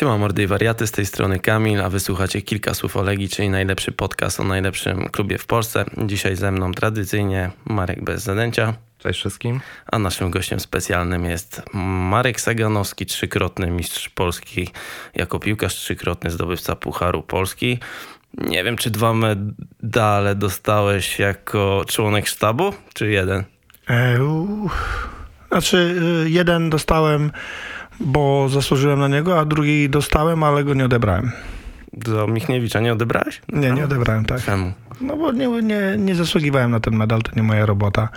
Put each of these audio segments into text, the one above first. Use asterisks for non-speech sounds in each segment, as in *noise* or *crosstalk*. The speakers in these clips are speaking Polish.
Siema mordy i wariaty, z tej strony Kamil, a wysłuchacie kilka słów o Legii, czyli najlepszy podcast o najlepszym klubie w Polsce. Dzisiaj ze mną tradycyjnie Marek bez zadęcia, Cześć wszystkim. a naszym gościem specjalnym jest Marek Saganowski, trzykrotny mistrz Polski jako piłkarz, trzykrotny zdobywca Pucharu Polski. Nie wiem, czy dwa medale dostałeś jako członek sztabu, czy jeden? E, uff. Znaczy, y, jeden dostałem, bo zasłużyłem na niego, a drugi dostałem, ale go nie odebrałem. Do Michniewicza nie odebrałeś? Nie, nie odebrałem, tak. Czemu? No bo nie, nie, nie zasługiwałem na ten medal, to nie moja robota.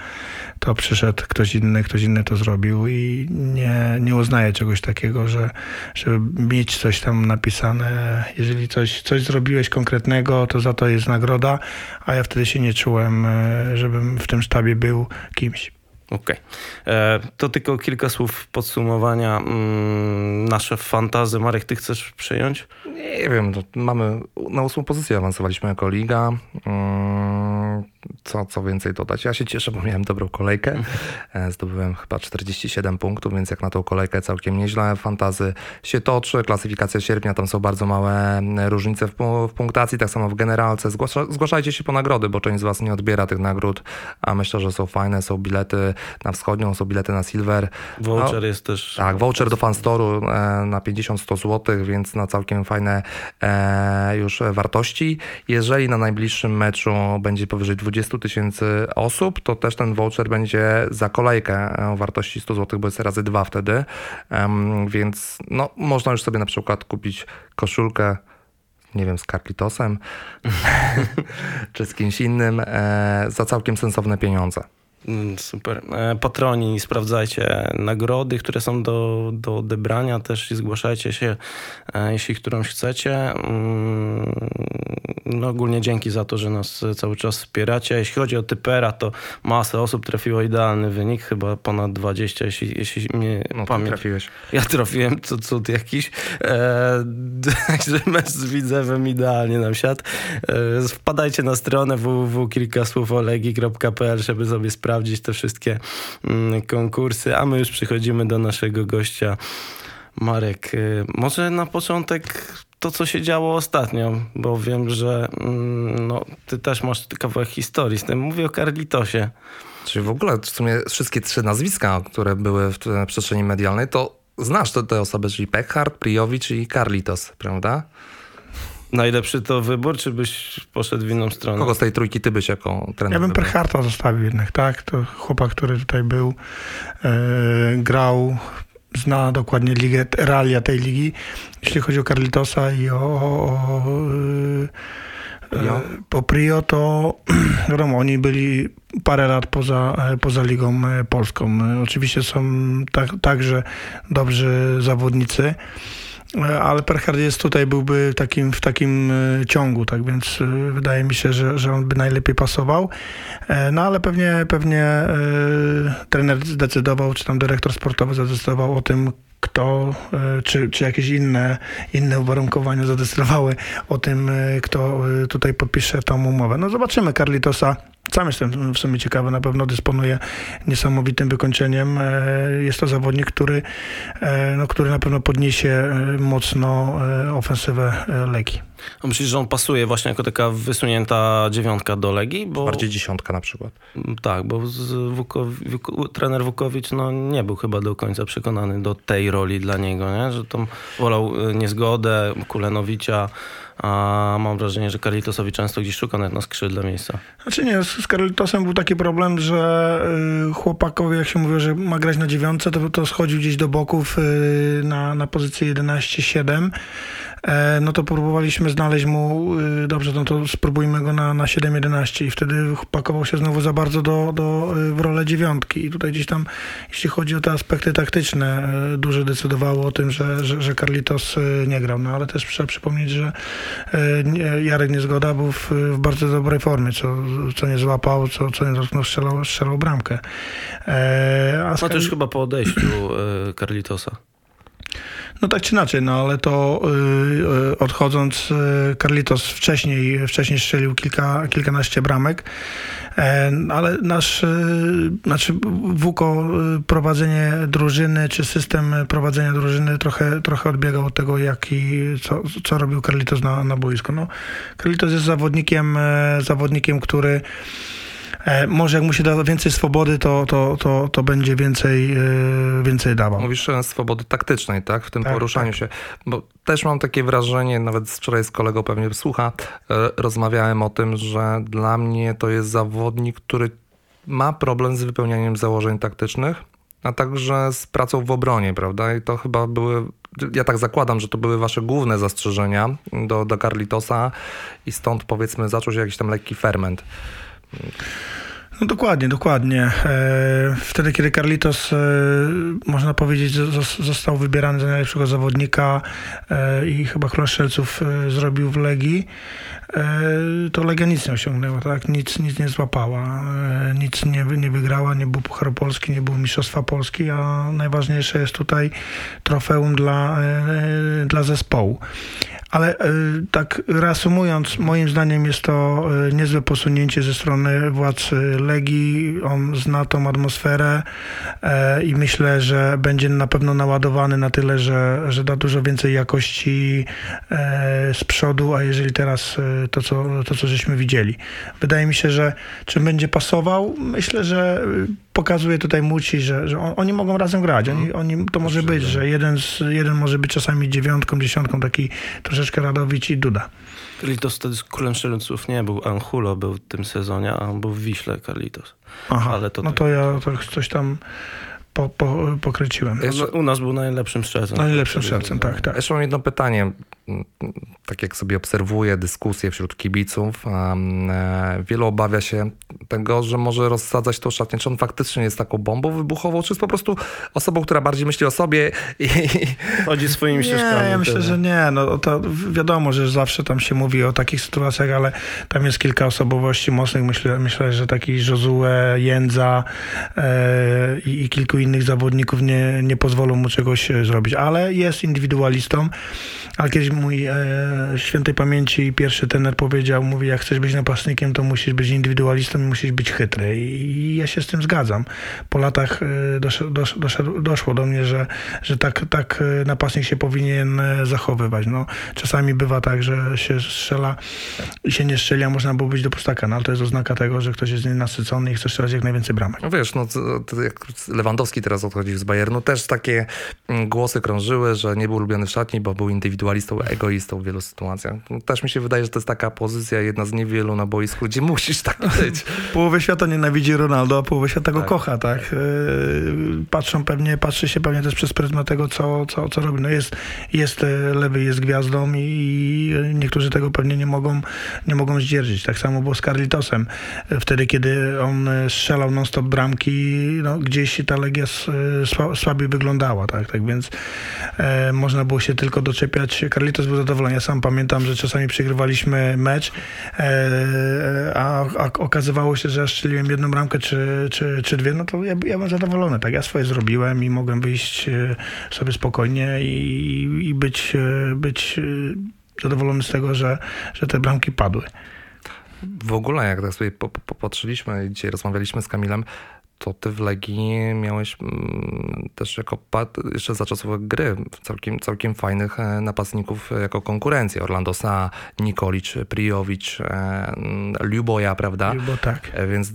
To przyszedł ktoś inny, ktoś inny to zrobił i nie, nie uznaję czegoś takiego, że żeby mieć coś tam napisane. Jeżeli coś, coś zrobiłeś konkretnego, to za to jest nagroda, a ja wtedy się nie czułem, e, żebym w tym sztabie był kimś. Okej. E, To tylko kilka słów podsumowania. Mm, Nasze fantazy. Marek, ty chcesz przejąć? Nie wiem, no, mamy na ósmą pozycję awansowaliśmy jako liga. Co, co więcej dodać? Ja się cieszę, bo miałem dobrą kolejkę. E, Zdobyłem chyba 47 punktów, więc jak na tą kolejkę całkiem nieźle. Fantazy się toczy, klasyfikacja sierpnia, tam są bardzo małe e, różnice w, w punktacji, tak samo w generalce. Zgłasza, zgłaszajcie się po nagrody, bo część z was nie odbiera tych nagród, a myślę, że są fajne. Są bilety na wschodnią, są bilety na silver. Voucher No, jest też. Tak, voucher do fanstoru e, na 50-100 zł, więc na całkiem fajne już wartości. Jeżeli na najbliższym meczu będzie powyżej 20 tysięcy osób, to też ten voucher będzie za kolejkę e, o wartości 100 zł, bo jest razy dwa wtedy. Więc no, można już sobie na przykład kupić koszulkę nie wiem, z Carlitosem *laughs* czy z kimś innym e, za całkiem sensowne pieniądze. Mm, Super. E, Patroni, sprawdzajcie nagrody, które są do, do odebrania też i zgłaszajcie się, e, jeśli którąś chcecie. Mm, No ogólnie dzięki za to, że nas cały czas wspieracie. Jeśli chodzi o typera, to masę osób trafiło idealny wynik, chyba ponad 20, jeśli, jeśli mnie No, pamięć... trafiłeś. Ja trafiłem, co cud jakiś. E, *laughs* Także mecz z Widzewem idealnie nam siadł. E, wpadajcie na stronę www.kilkasłowolegii.pl, żeby sobie sprawdzić te wszystkie mm, konkursy, a my już przychodzimy do naszego gościa. Marek, e, może na początek to, co się działo ostatnio, bo wiem, że mm, no, ty też masz kawałek historii z tym. Mówię o Carlitosie. Czyli w ogóle w sumie wszystkie trzy nazwiska, które były w w przestrzeni medialnej, to znasz te, te osoby, czyli Peckhart, Priowicz i Carlitos, prawda? Najlepszy to wybór, czy byś poszedł w inną stronę? Kogo z tej trójki ty byś jako trener Ja bym? Perharta zostawił jednak, tak? To chłopak, który tutaj był, e, grał, zna dokładnie ligę, realia tej ligi. Jeśli chodzi o Carlitosa i o, o, o e, Prio? e, po Prio, to *clears throat* wiadomo, oni byli parę lat poza, e, poza ligą polską. Oczywiście są tak, także dobrzy zawodnicy. E, Ale Perhard jest tutaj, byłby w takim, w takim e, ciągu, tak więc e, wydaje mi się, że, że on by najlepiej pasował. No ale pewnie, pewnie trener zdecydował, czy tam dyrektor sportowy zadecydował o tym, kto, czy, czy jakieś inne, inne uwarunkowania zadecydowały o tym, kto tutaj podpisze tą umowę. No zobaczymy Carlitosa. Sam jestem w sumie ciekawy, na pewno dysponuje niesamowitym wykończeniem. E, Jest to zawodnik, który, e, no, który na pewno podniesie e, mocno ofensywę Legii. A myślisz, że on pasuje właśnie jako taka wysunięta dziewiątka do Legii? Bo, Bardziej dziesiątka na przykład. Tak, bo Wukow, trener Wukowicz no, nie był chyba do końca przekonany do tej roli dla niego, nie? że tam wolał niezgodę Kulenowicza, a mam wrażenie, że Carlitosowi często gdzieś szuka nawet na skrzydle miejsca. Znaczy nie, z, Carlitosem był taki problem, że y, chłopakowi, jak się mówiło, że ma grać na dziewiątce, to, to schodził gdzieś do boków y, na, na pozycję 11-7. E, no to próbowaliśmy znaleźć mu, y, dobrze, no to spróbujmy go na, na 7-11 i wtedy pakował się znowu za bardzo do, do, y, w rolę dziewiątki. I tutaj gdzieś tam, jeśli chodzi o te aspekty taktyczne, y, dużo decydowało o tym, że, że, że Carlitos nie grał. No ale też trzeba przypomnieć, że nie- Jarek Niezgoda był w, w bardzo dobrej formie, co, co nie złapał, co, co nie dotknął, strzelał, strzelał bramkę. E, a No to już chyba po odejściu Carlitosa. No tak czy inaczej, no ale to yy, odchodząc, yy, Carlitos wcześniej, wcześniej strzelił kilka, kilkanaście bramek, e, ale nasz, yy, znaczy WUKO prowadzenie drużyny, czy system prowadzenia drużyny trochę, trochę odbiegał od tego, jaki, co, co robił Carlitos na, na boisku. No, Carlitos jest zawodnikiem, zawodnikiem, który E, może jak mu się da więcej swobody, to, to, to, to będzie więcej, e, więcej dawał. Mówisz o swobody taktycznej, tak? W tym tak, poruszaniu tak. się. Bo też mam takie wrażenie, nawet wczoraj z kolegą pewnie słucha, e, rozmawiałem o tym, że dla mnie to jest zawodnik, który ma problem z wypełnianiem założeń taktycznych, a także z pracą w obronie, prawda? I to chyba były ja tak zakładam, że to były wasze główne zastrzeżenia do, do Carlitosa i stąd powiedzmy zaczął się jakiś tam lekki ferment. No dokładnie, dokładnie. E, wtedy, kiedy Carlitos, e, można powiedzieć, został wybierany za najlepszego zawodnika e, i chyba Król zrobił w Legii, to Legia nic nie osiągnęła, tak? Nic, nic nie złapała, nic nie, nie wygrała, nie był Puchar Polski, nie było Mistrzostwa Polski, a najważniejsze jest tutaj trofeum dla, dla zespołu. Ale e, tak reasumując, moim zdaniem jest to e, niezłe posunięcie ze strony władz Legii. On zna tą atmosferę e, i myślę, że będzie na pewno naładowany na tyle, że, że da dużo więcej jakości z przodu, a jeżeli teraz to co, to, co żeśmy widzieli. Wydaje mi się, że czy będzie pasował? Myślę, że pokazuje tutaj Muci, że, że on, oni mogą razem grać. Oni, mhm. oni, to może być, że jeden, z, jeden może być czasami dziewiątką, dziesiątką, taki troszeczkę Radowicz i Duda. Carlitos wtedy z królem strzelców nie był. Anchulo był w tym sezonie, a on był w Wiśle Carlitos. Aha, Ale to no tak... to ja to coś tam po, po, pokręciłem. No, u nas był najlepszym strzelcem. Najlepszym strzelcem, tak, tak. Jeszcze mam jedno pytanie. Tak jak sobie obserwuję dyskusje wśród kibiców, e, wielu obawia się tego, że może rozsadzać tą szatnię. Czy on faktycznie jest taką bombą wybuchową, czy jest po prostu osobą, która bardziej myśli o sobie i... Chodzi swoimi ścieżkami. Nie, ja myślę, że nie. No, to wiadomo, że zawsze tam się mówi o takich sytuacjach, ale tam jest kilka osobowości mocnych. Myślę, myślę że taki Josue, Jędza e, i, i kilku innych zawodników nie, nie pozwolą mu czegoś e, zrobić, ale jest indywidualistą. Ale kiedyś mój e, świętej pamięci pierwszy tener powiedział, mówi, jak chcesz być napastnikiem, to musisz być indywidualistą i musisz być chytry. I ja się z tym zgadzam. Po latach e, dosz, dosz, doszło do mnie, że, że tak, tak e, napastnik się powinien zachowywać. No, czasami bywa tak, że się strzela i się nie strzeli, a można było być do pustaka, no, ale to jest oznaka tego, że ktoś jest nienasycony i chce strzelać jak najwięcej bramek. No wiesz, no, jak Lewandowski teraz odchodzi z Bayernu, też takie mm, głosy krążyły, że nie był ulubiony w szatni, bo był indywidualistą, egoistą w wielu sytuacjach. No, też mi się wydaje, że to jest taka pozycja, jedna z niewielu na boisku, gdzie musisz tak *laughs* być. Połowę świata nienawidzi Ronaldo, a połowę świata go tak. kocha, tak? E, patrzą pewnie, patrzy się pewnie też przez pryzmat tego, co, co, co robi. No jest, jest e, lewy, jest gwiazdą i niektórzy tego pewnie nie mogą, nie mogą zdzierżyć. Tak samo było z Carlitosem. E, wtedy, kiedy on strzelał non-stop bramki, no, gdzieś ta Legia słabiej wyglądała, tak? Tak więc e, można było się tylko doczepiać. Carlitos był zadowolony. Ja sam pamiętam, że czasami przegrywaliśmy mecz, e, a, a, okazywało się, że ja strzeliłem jedną bramkę czy, czy, czy dwie, no to ja, ja byłem zadowolony, tak? Ja swoje zrobiłem i mogłem wyjść e, sobie spokojnie i, i być, e, być zadowolony z tego, że, że te bramki padły. W ogóle, jak tak sobie popatrzyliśmy, dzisiaj rozmawialiśmy z Kamilem, to ty w Legii miałeś mm, też jako jeszcze za czasów gry całkiem, całkiem fajnych e, napastników jako konkurencję. Orlando Sa, Nikolicz, Prijowicz, e, mm, Luboja, prawda? Lubo, tak. E, więc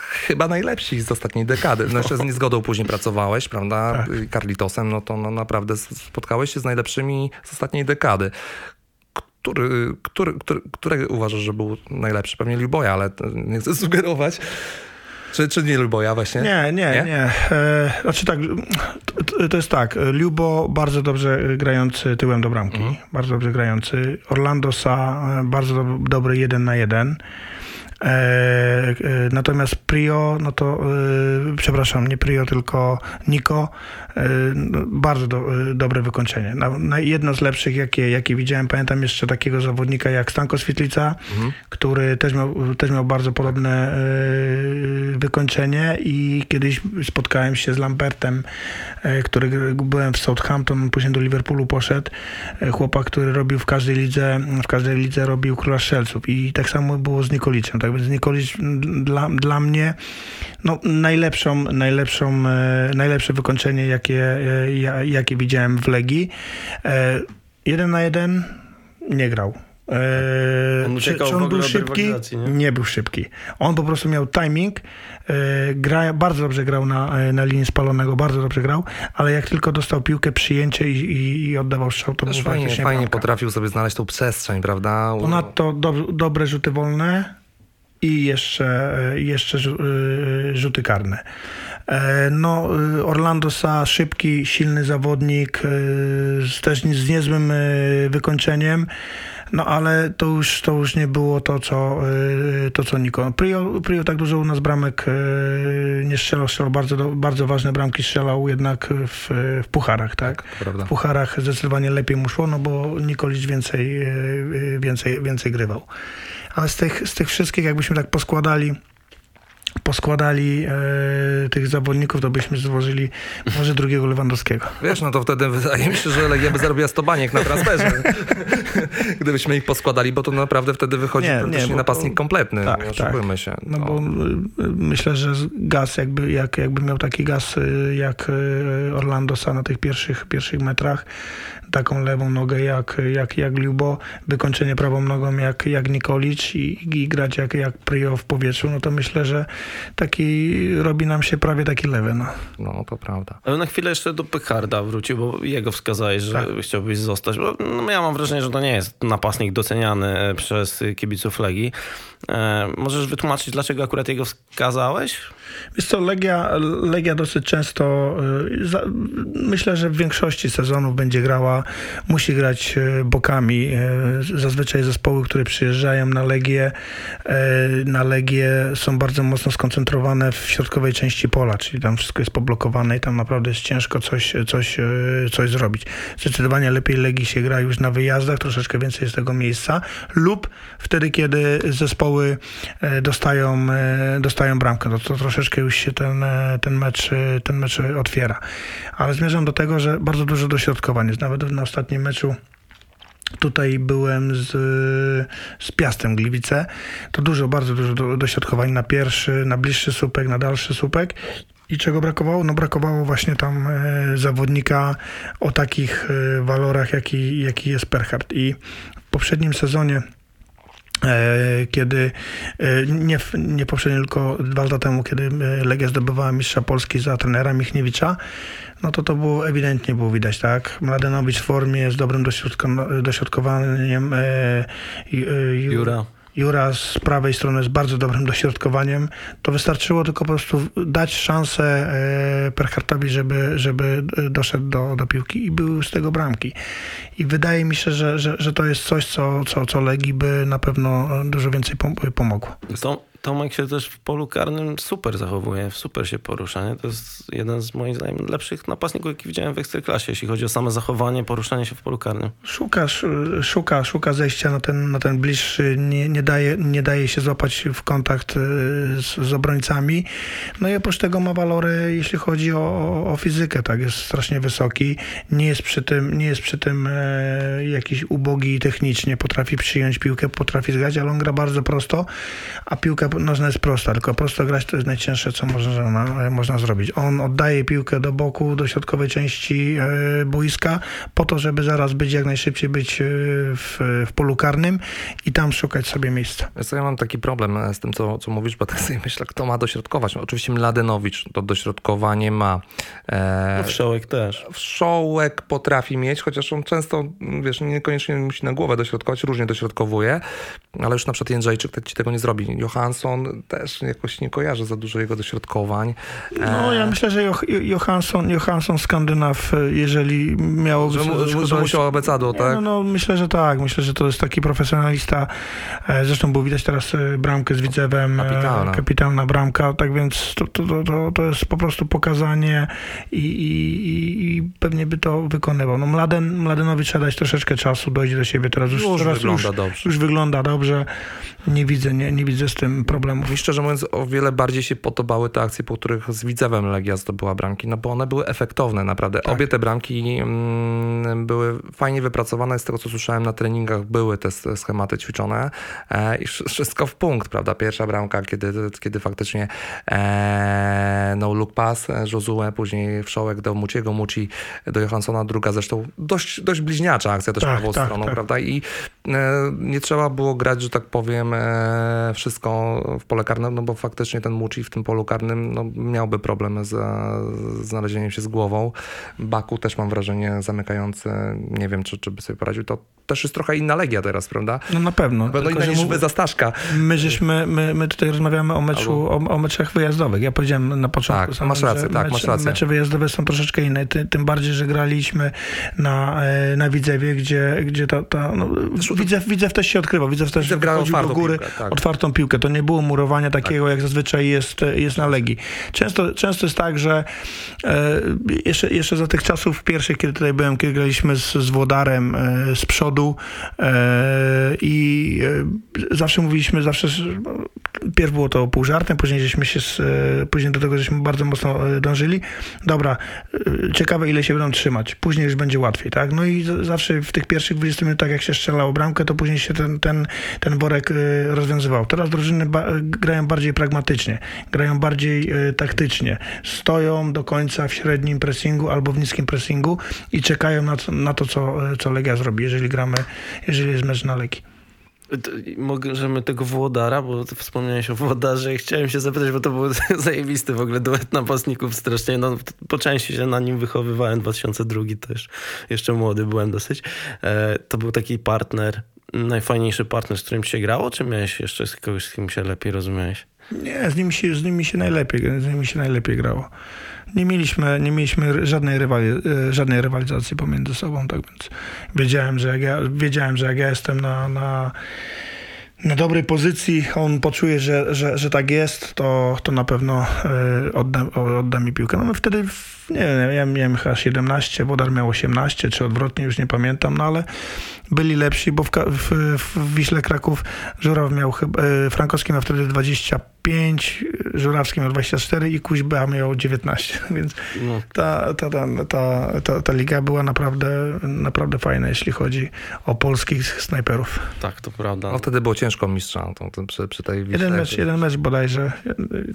chyba najlepsi z ostatniej dekady. No jeszcze z niezgodą później pracowałeś, prawda? Tak. Carlitosem, no to no, naprawdę spotkałeś się z najlepszymi z ostatniej dekady. Który, który, który, który uważasz, że był najlepszy? Pewnie Luboja, ale nie chcę *laughs* sugerować. Czy, czy nie Luboja właśnie? Nie, nie, nie. nie. E, znaczy tak, to, to, jest tak. Lubo bardzo dobrze grający tyłem do bramki. Mhm. Bardzo dobrze grający. Orlando Sa bardzo do, dobry jeden na jeden. E, e, natomiast Prio, no to e, przepraszam, nie Prio, tylko Niko, no, bardzo do, dobre wykończenie. Na, na jedno z lepszych, jakie, jakie widziałem. Pamiętam jeszcze takiego zawodnika jak Stanko Świetlica, który też miał, też miał bardzo podobne wykończenie i kiedyś spotkałem się z Lambertem, który byłem w Southampton, on później do Liverpoolu poszedł. Chłopak, który robił w każdej lidze, w każdej lidze robił króla strzelców i tak samo było z Nikoliczem. Tak Nikolic m, dla, dla mnie no, najlepszą, najlepszą, e, najlepsze wykończenie, jakie, e, ja, jakie widziałem w Legii. E, jeden na jeden nie grał. On czy, czy on był szybki? nie? Nie był szybki. On po prostu miał timing. Gra, bardzo dobrze grał na, na linii spalonego, bardzo dobrze grał, ale jak tylko dostał piłkę, przyjęcie i, i, i oddawał strzał, to Też był fajnie, fajnie bramka. potrafił sobie znaleźć tą przestrzeń, prawda? Ponadto do, dobre rzuty wolne i jeszcze, jeszcze e, rzuty karne. E, No, e, Orlando Sa, szybki, silny zawodnik, z, też z niezłym wykończeniem. No ale to już, to już nie było to, co, e, to, co Niko. Prio, Prio tak dużo u nas bramek e, nie strzelał, strzelał bardzo, bardzo ważne bramki, strzelał jednak w, w pucharach, tak? to prawda. W pucharach zdecydowanie lepiej mu szło, no bo Nikolic więcej, e, więcej, więcej grywał. Ale z tych, z tych wszystkich, jakbyśmy tak poskładali, poskładali e, tych zawodników, to byśmy złożyli może drugiego Lewandowskiego. Wiesz, no to wtedy wydaje mi się, że Legia by zarobiła 100 baniek na transferze. *laughs* Gdybyśmy ich poskładali, bo to naprawdę wtedy wychodzi Nie, praktycznie nie, bo- napastnik kompletny. Tak, nie tak. się. No bo y, y, myślę, że gaz, jakby, jak, jakby miał taki gaz y, jak Orlando Sa na tych pierwszych, pierwszych metrach, taką lewą nogę jak, jak, jak Lubo, wykończenie prawą nogą jak, jak Nikolic i, i grać jak, jak Prio w powietrzu, no to myślę, że taki robi nam się prawie taki lewy. No. No, to prawda. Ale na chwilę jeszcze do Pecharda wrócił, bo jego wskazałeś, że Tak. chciałbyś zostać. Bo, no, ja mam wrażenie, że to nie jest napastnik doceniany przez kibiców Legii. E, możesz wytłumaczyć, dlaczego akurat jego wskazałeś? Wiesz co, Legia, Legia dosyć często, za, myślę, że w większości sezonów będzie grała, musi grać y, bokami. Zazwyczaj zespoły, które przyjeżdżają na Legię, na Legię są bardzo mocno skoncentrowane w środkowej części pola, czyli tam wszystko jest poblokowane i tam naprawdę jest ciężko coś, coś, coś zrobić. Zdecydowanie lepiej Legii się gra już na wyjazdach, troszeczkę więcej jest tego miejsca lub wtedy, kiedy zespoły e, dostają, e, dostają bramkę, to, to troszeczkę już się ten, e, ten, mecz, ten mecz otwiera. Ale zmierzam do tego, że bardzo dużo dośrodkowań jest. Nawet na ostatnim meczu Tutaj byłem z, z Piastem Gliwice. To dużo, bardzo dużo do, dośrodkowań na pierwszy, na bliższy słupek, na dalszy słupek. I czego brakowało? No brakowało właśnie tam zawodnika o takich walorach, jaki, jaki jest Perhard. I w poprzednim sezonie kiedy e, nie, nie poprzednio, tylko dwa lata temu, kiedy e, Legia zdobywała mistrza Polski za trenera Michniewicza, no to to było ewidentnie było widać, tak? Mladenowicz w formie z dobrym dośrodko- dośrodkowaniem. E, e, Jura. Jura z prawej strony z bardzo dobrym dośrodkowaniem. To wystarczyło tylko po prostu dać szansę e, Perhartowi, żeby, żeby doszedł do, do piłki i były z tego bramki. I wydaje mi się, że, że, że to jest coś, co, co, co Legii by na pewno dużo więcej pom- pomogło. Tomek się też w polu karnym super zachowuje, super się porusza. Nie? To jest jeden z moich zdaniem lepszych napastników, jaki widziałem w Ekstraklasie, jeśli chodzi o same zachowanie, poruszanie się w polu karnym. Szuka, sz- szuka, szuka zejścia na ten, na ten bliższy, nie, nie, daje, nie daje się złapać w kontakt y, z, z obrońcami. No i oprócz tego ma walory, jeśli chodzi o, o, fizykę, tak, jest strasznie wysoki, nie jest przy tym, nie jest przy tym e, jakiś ubogi technicznie, potrafi przyjąć piłkę, potrafi zgrać, ale on gra bardzo prosto, a piłka nożna jest prosta, tylko prosto grać to jest najcięższe, co można, można zrobić. On oddaje piłkę do boku, do środkowej części e, boiska, po to, żeby zaraz być jak najszybciej być e, w, w polu karnym i tam szukać sobie miejsca. Wiesz ja mam taki problem e, z tym, co, co mówisz, bo *laughs* tak sobie myślę, kto ma dośrodkować. No, oczywiście Mladenowicz to dośrodkowanie ma. E, No Wszołek też. Wszołek potrafi mieć, chociaż on często, wiesz, niekoniecznie musi na głowę dośrodkować, różnie dośrodkowuje, ale już na przykład Jędrzejczyk ci tego nie zrobi. Johansson Johansson też jakoś nie kojarzę za dużo jego dośrodkowań. No, ja myślę, że Johansson, Johansson Skandynaw, jeżeli miał... Że, że, że musiał abecado, tak? No, no, myślę, że tak. Myślę, że to jest taki profesjonalista. Zresztą było widać teraz bramkę z Widzewem. Kapitalna. Kapitalna bramka, tak więc to, to, to, to jest po prostu pokazanie i, i, i pewnie by to wykonywał. No Mladen, Mladenowi trzeba dać troszeczkę czasu, dojdzie do siebie teraz już, już teraz wygląda już, dobrze. Już wygląda dobrze. Nie widzę, nie, nie widzę z tym problemów. Mi szczerze mówiąc, o wiele bardziej się podobały te akcje, po których z Widzewem Legia zdobyła bramki, no bo one były efektowne naprawdę. Tak. Obie te bramki mm, były fajnie wypracowane, z tego co słyszałem na treningach były te schematy ćwiczone e, i wszystko w punkt, prawda? Pierwsza bramka, kiedy, kiedy faktycznie e, no look pass, e, Josue, później wszołek do Muciego, Muci do Johanssona, druga zresztą dość, dość bliźniacza akcja też tak, prawą tak, stroną, tak. prawda? I e, nie trzeba było grać, że tak powiem, e, wszystko w pole karne, no bo faktycznie ten Muci w tym polu karnym no, miałby problem z, znalezieniem się z głową. Baku też mam wrażenie zamykający, nie wiem, czy, czy by sobie poradził. To też jest trochę inna Legia teraz, prawda? No na pewno. Będą inna niż wy za Staszka. My, żeśmy, my, my tutaj rozmawiamy o meczu, Albo... o, o meczach wyjazdowych. Ja powiedziałem na początku. Tak, samym, masz rację, tak, mecze, masz rację. Mecze wyjazdowe są troszeczkę inne, Ty, tym bardziej, że graliśmy na, e, na Widzewie, gdzie, gdzie ta, ta no, Widzew, Widzew też się odkrywał. Widzew też Widzew grał do góry, piłkę, tak. otwartą piłkę. To nie było murowania takiego, tak. jak zazwyczaj jest, jest na Legii. Często, często jest tak, że e, jeszcze, jeszcze za tych czasów pierwszych, kiedy tutaj byłem, kiedy graliśmy z, z Włodarem e, z przodu e, i e, zawsze mówiliśmy, zawsze pierw było to pół żartem, później żeśmy się, z, e, później do tego żeśmy bardzo mocno e, dążyli. Dobra, ciekawe ile się będą trzymać. Później już będzie łatwiej, tak? No i zawsze w tych pierwszych 20 minutach, jak się strzelało bramkę, to później się ten, ten, ten worek rozwiązywał. Teraz drużyny ba grają bardziej pragmatycznie, grają bardziej taktycznie. Stoją do końca w średnim pressingu albo w niskim pressingu i czekają na, na to, co, co Legia zrobi, jeżeli gramy, jeżeli jest mecz na Legii. Możemy tego Włodara, bo wspomniałeś o Włodarze i chciałem się zapytać, bo to był *laughs* zajebisty w ogóle duet napastników strasznie. No, po części się na nim wychowywałem, 2002 też, jeszcze młody byłem dosyć. E, to był taki partner, najfajniejszy partner, z którym się grało, czy miałeś jeszcze z kogoś, z kim się lepiej rozumiałeś? Nie, z nimi się, z nimi się najlepiej, z nimi się najlepiej grało nie mieliśmy, nie mieliśmy żadnej, rywali, e, żadnej rywalizacji pomiędzy sobą, tak więc wiedziałem, że jak ja, wiedziałem, że jak ja jestem na, na, na dobrej pozycji, on poczuje, że, że, że tak jest, to, to na pewno e, odda, odda mi piłkę. No my wtedy, nie wiem, ja miałem chyba 17, Wodar miał 18, czy odwrotnie, już nie pamiętam, no ale byli lepsi, bo w, w, w Wiśle Kraków Żuraw miał chyba, e, Frankowski miał wtedy 25, Żurawski miał 24 i Kuźba miał 19, *laughs* więc no. ta, ta, ta, ta, ta, ta liga była naprawdę, naprawdę fajna, jeśli chodzi o polskich snajperów. Tak, to prawda. No wtedy było ciężko mistrza to, przy, przy tej Wiśle. Jeden mecz, jeden mecz bodajże,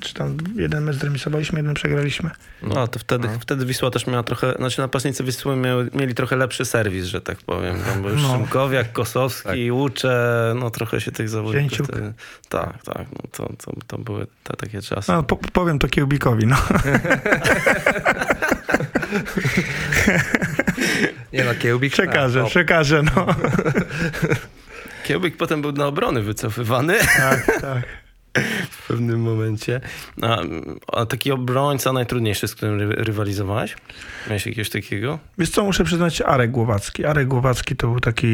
czy tam jeden mecz zremisowaliśmy, jeden przegraliśmy. No, to wtedy, no. Wtedy Wisła też miała trochę, znaczy napastnicy Wisły mieli, mieli trochę lepszy serwis, że tak powiem. Tam był już no. Szymkowiak, Kosowski, tak. Łucze, no trochę się tych zawodników... Te, tak, tak, no to, to, to były te takie czasy. No, po, powiem to Kiełbikowi, no. *laughs* Nie no, Kiełbik... Przekażę, no. przekażę, no. *laughs* Kiełbik potem był na obrony wycofywany. Tak, tak *laughs* w pewnym momencie. A, a, taki obrońca najtrudniejszy, z którym ry rywalizowałeś? Miałeś jakiegoś takiego? Wiesz co, muszę przyznać, Arek Głowacki. Arek Głowacki to był taki,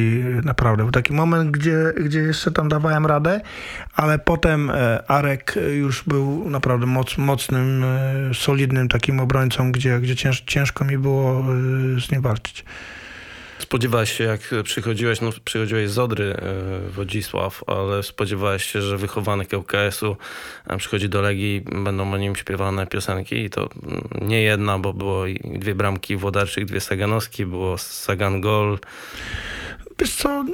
naprawdę, był taki moment, gdzie, gdzie jeszcze tam dawałem radę, ale potem e, Arek już był naprawdę moc, mocnym, e, solidnym takim obrońcą, gdzie, gdzie cięż, ciężko mi było e, z nim walczyć. Spodziewałeś się, jak przychodziłeś, no przychodziłeś z Odry, e, Wodzisław, ale spodziewałeś się, że wychowanek ŁKS-u e, przychodzi do Legii, będą o nim śpiewane piosenki i to mm, nie jedna, bo było dwie bramki Włodarczyk, dwie Saganowski, było Sagan Gol. Wiesz co,